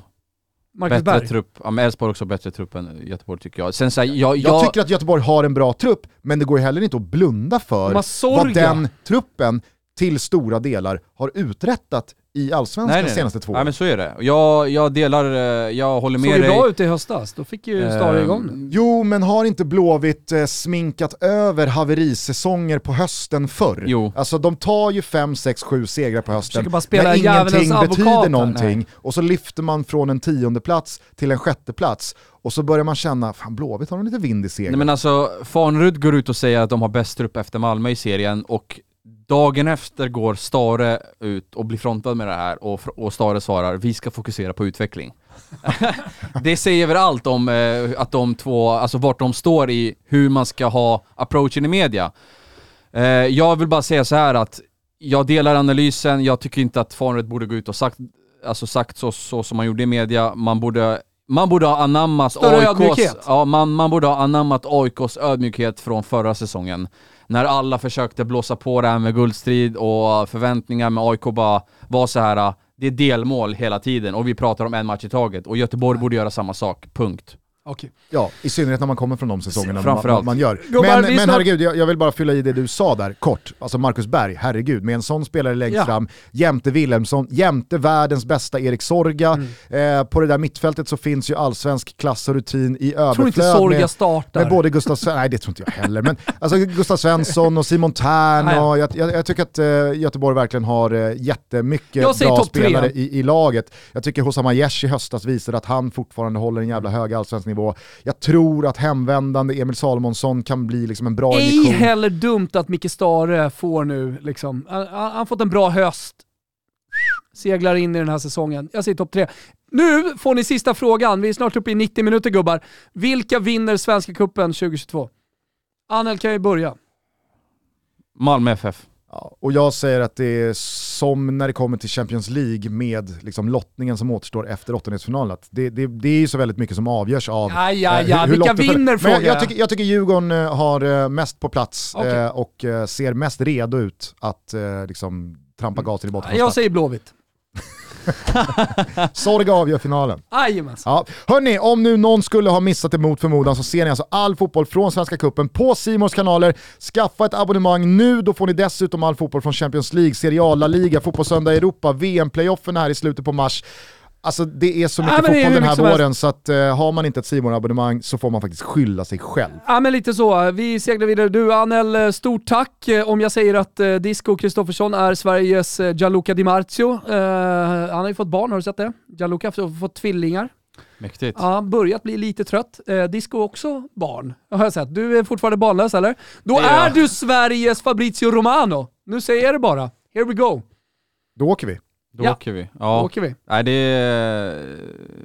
Marcus bättre Berg. trupp. Ja, men Elfsborg också bättre trupp än Göteborg tycker jag. Sen så här, jag, jag, jag, tycker att Göteborg har en bra trupp, men det går ju heller inte att blunda för vad den truppen till stora delar har uträttat i allsvenskan de senaste två Nej åren. men så är det. Jag, jag delar, eh, jag håller Såg med ju dig. bra ut i höstas, då fick ju Stare Ehm, igång det. Jo, men har inte Blåvitt eh, sminkat över haverisäsonger på hösten förr? Jo. Alltså de tar ju 5, 6, 7 segrar på hösten bara spela när ingenting betyder någonting Nej. och så lyfter man från en tionde plats till en sjätte plats och så börjar man känna, fan Blåvitt har nog lite vind i seglen. Nej men alltså, Farnerud går ut och säger att de har bäst trupp efter Malmö i serien och dagen efter går Stare ut och blir frontad med det här och, och Stare svarar vi ska fokusera på utveckling. det säger väl allt om eh, att de två, alltså vart de står i hur man ska ha approachen i media. Eh, jag vill bara säga så här att jag delar analysen, jag tycker inte att Farnerud borde gå ut och sagt, alltså sagt så, så som man gjorde i media. Man borde, man borde ha anammat Större AIKs, ödmjukhet. ja, man, man borde ha anammat AIKs ödmjukhet från förra säsongen. När alla försökte blåsa på det här med guldstrid och förväntningar med AIK bara var så här. Äh, det är delmål hela tiden och vi pratar om en match i taget och Göteborg borde göra samma sak, punkt. Okej. Ja, i synnerhet när man kommer från de säsongerna man, man gör. Men, men herregud, jag, jag vill bara fylla i det du sa där, kort. Alltså Marcus Berg, herregud, med en sån spelare längst Ja. fram, jämte Wilhelmsson, jämte världens bästa Erik Sorga. Mm. Eh, på det där mittfältet så finns ju allsvensk klass och rutin i Jag tror inte överflöd Sorga med, startar. med både Gustav Svensson, nej det tror inte jag heller, men alltså Gustav Svensson och Simon Tern Nej. och jag, jag, jag tycker att eh, Göteborg verkligen har eh, jättemycket bra spelare i, i laget. Jag tycker Hossam Aiesh i höstas visade att han fortfarande håller en jävla hög allsvensk nivå. Jag tror att hemvändande Emil Salomonsson kan bli liksom en bra Ej injektion. heller dumt att Micke Stare får nu, liksom, han han har fått en bra höst. Seglar in i den här säsongen. Jag säger topp tre. Nu får ni sista frågan. Vi är snart uppe i 90 minuter gubbar. Vilka vinner Svenska Cupen 2022? Anel kan ju börja. Malmö FF. Ja, och jag säger att det är som när det kommer till Champions League med liksom lottningen som återstår efter åttondelsfinalen. Det, det, det är ju så väldigt mycket som avgörs av Ja, ja, eh, ja. hur, hur Vilka vinner, frågar jag, jag, tycker, jag tycker Djurgården eh, har eh, mest på plats eh, och ser mest redo ut att liksom, trampa gasen i botten. Jag säger Blåvitt. Sorga avgör finalen. Jajamensan. Ja. Hörni, om nu någon skulle ha missat det mot förmodan så ser ni alltså all fotboll från Svenska Cupen på Simons kanaler. Skaffa ett abonnemang nu, då får ni dessutom all fotboll från Champions League, Serie A, La Liga, Fotbollssöndag Europa, VM-playoffen här i slutet på mars. Alltså det är så mycket Ja, fotboll den här mycket som helst. våren så att eh, har man inte ett simon abonnemang så får man faktiskt skylla sig själv. Ja men lite så. Vi seglar vidare. Du Anel, eh, stort tack. Eh, Om jag säger att eh, Disco Kristoffersson är Sveriges eh, Gianluca Di Marzio. Eh, han har ju fått barn, har du sett det? Gianluca har fått tvillingar. Mäktigt. Ja, börjat bli lite trött. Eh, Disco också barn, har jag sett. Du är fortfarande barnlös eller? Då Det är är du Sveriges Fabrizio Romano. Nu säger jag det bara. Here we go. Då åker vi. Då Ja. åker vi. Då Ja. åker vi. Nej, det är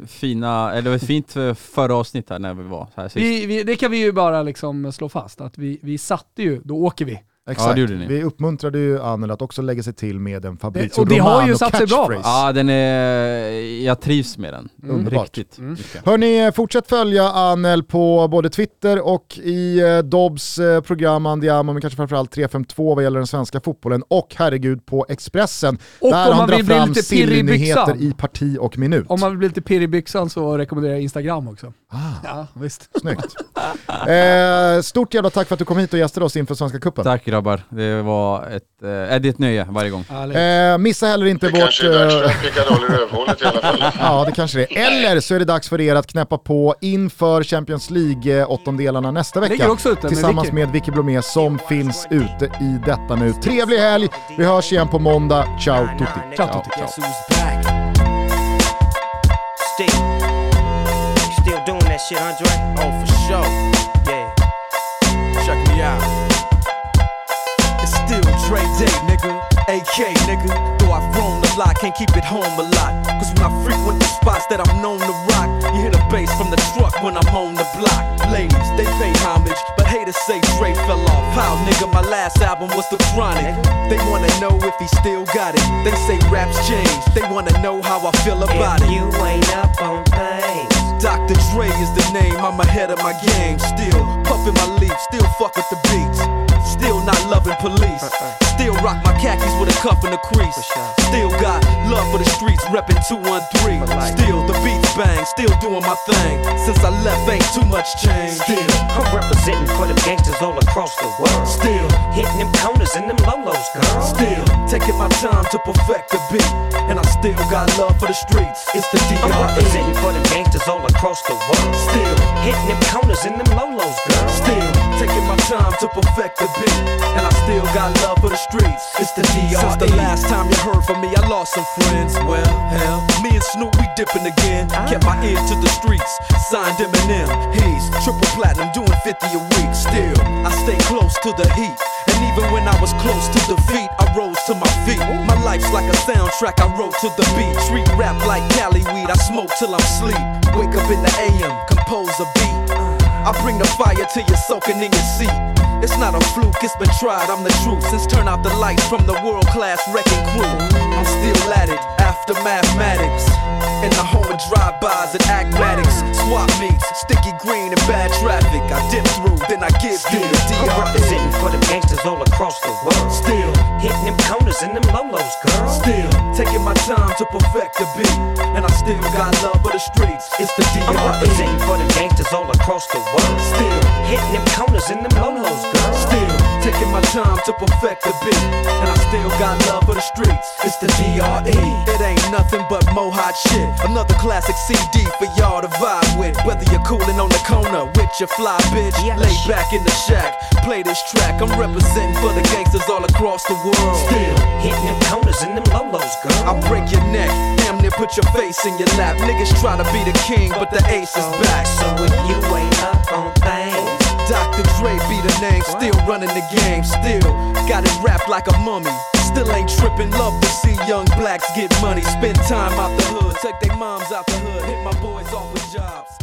fina, eller det var ett fint eh, förra avsnitt här när vi var här sist. vi, vi det kan vi ju bara liksom slå fast, att vi, vi satte ju, då åker vi. Exakt. det gjorde ni. Vi uppmuntrade ju Anel att också lägga sig till med en Fabrizio och det har ju satt sig bra. Ja, den är, jag trivs med den. Underbart. Riktigt mycket. Hörni, fortsätt följa Anel på både Twitter och i eh, Dobbs eh, program Andiamo, men kanske framförallt 352 vad gäller den svenska fotbollen och herregud på Expressen. Och där om han man drar bli fram lite pirrig i sillynyheter byxan. i parti och minut. Om man vill bli lite pirrig i byxan så rekommenderar jag Instagram också. Ah, Ja, visst. snyggt. Eh, stort jävla tack för att du kom hit och gästade oss inför Svenska Cupen. Tack grabbar, det var ett, eh, är det är ett nöje varje gång. Eh, missa heller inte Det vårt... kanske är dags för eh, en pickadoll i rövhålet i alla fall. Ja, det kanske det är. Eller så är det dags för er att knäppa på inför Champions League-åttondelarna nästa vecka. Ute med Tillsammans med Vicky Blomé som finns ute i detta nu. Trevlig helg, vi hörs igen på måndag. Ciao tutti. Ciao tutti. Guess shit, Andre? Oh, for sure. Yeah. Check me out. It's still Dre Day, nigga. AK, nigga. Though I've grown a lot, can't keep it home a lot. Cause when I frequent the spots that I'm known to rock, you hear the bass from the truck when I'm on the block. Ladies, they pay homage, but haters say Dre fell off. How, nigga? My last album was The Chronic. They wanna know if he still got it. They say raps change. They wanna know how I feel about If it. you ain't up on things. Dr. Dre is the name, I'm ahead of my game. Still puffin' my leaf, still fuck with the beats. Still not loving police. Uh-uh. Still rock my khakis with a cuff and a crease. Still got love for the streets, reppin' 213. Still the beats bang, still doing my thing. Since I left, ain't too much change. Still, I'm representing for them gangsters all across the world. still, Hitting them corners and them lolos, girl. still taking my time to perfect the beat. And I still got love for the streets. It's the I'm DRE. representing for them gangsters all across the world. Still, Hitting them corners and them lolos, girl. Still taking my time to perfect the beat, and I still got love for the streets. It's the DRE. Since the last time you heard from me, I lost some friends. Well, hell, me and Snoop we dipping again. Kept my ear to the streets. Signed Eminem. He's triple platinum, doing 50 a week. Still, I stay close to the heat. And even when I was close to defeat, I rose to my feet. My life's like a soundtrack I wrote to the beat. Street rap like Cali weed, I smoke till I'm sleep. Wake up in the AM, compose a beat. I bring the fire till you're soaking in your seat. It's not a fluke, it's been tried, I'm the truth. Since turn out the lights from the world class wrecking crew, I'm still at it after mathematics. In the home of drive-bys and acmatics, swap meets, sticky green and bad traffic. I dip through, then I give you the I'm DRE. representing for the gangsters all across the world. Still, Hitting them corners and them lolos, girl. still taking my time to perfect the beat, and I still got love for the streets. It's the I'm DRE. representing for the gangsters all across the world. Still, Hitting them corners and them lolos, girl. Taking my time to perfect the beat, and I still got love for the streets. It's the DRE. It ain't nothing but mohawk shit. Another classic CD for y'all to vibe with. Whether you're cooling on the corner with your fly bitch, lay back in the shack, play this track. I'm representing for the gangsters all across the world. Still. Hitting them corners and them lolos, girl. I'll break your neck, damn near put your face in your lap. Niggas try to be the king, but the ace is back. So if you ain't up Dr. Dre be the name, still running the game, still got it wrapped like a mummy. Still ain't tripping, love to see young blacks get money. Spend time out the hood, take their moms out the hood, hit my boys off with jobs.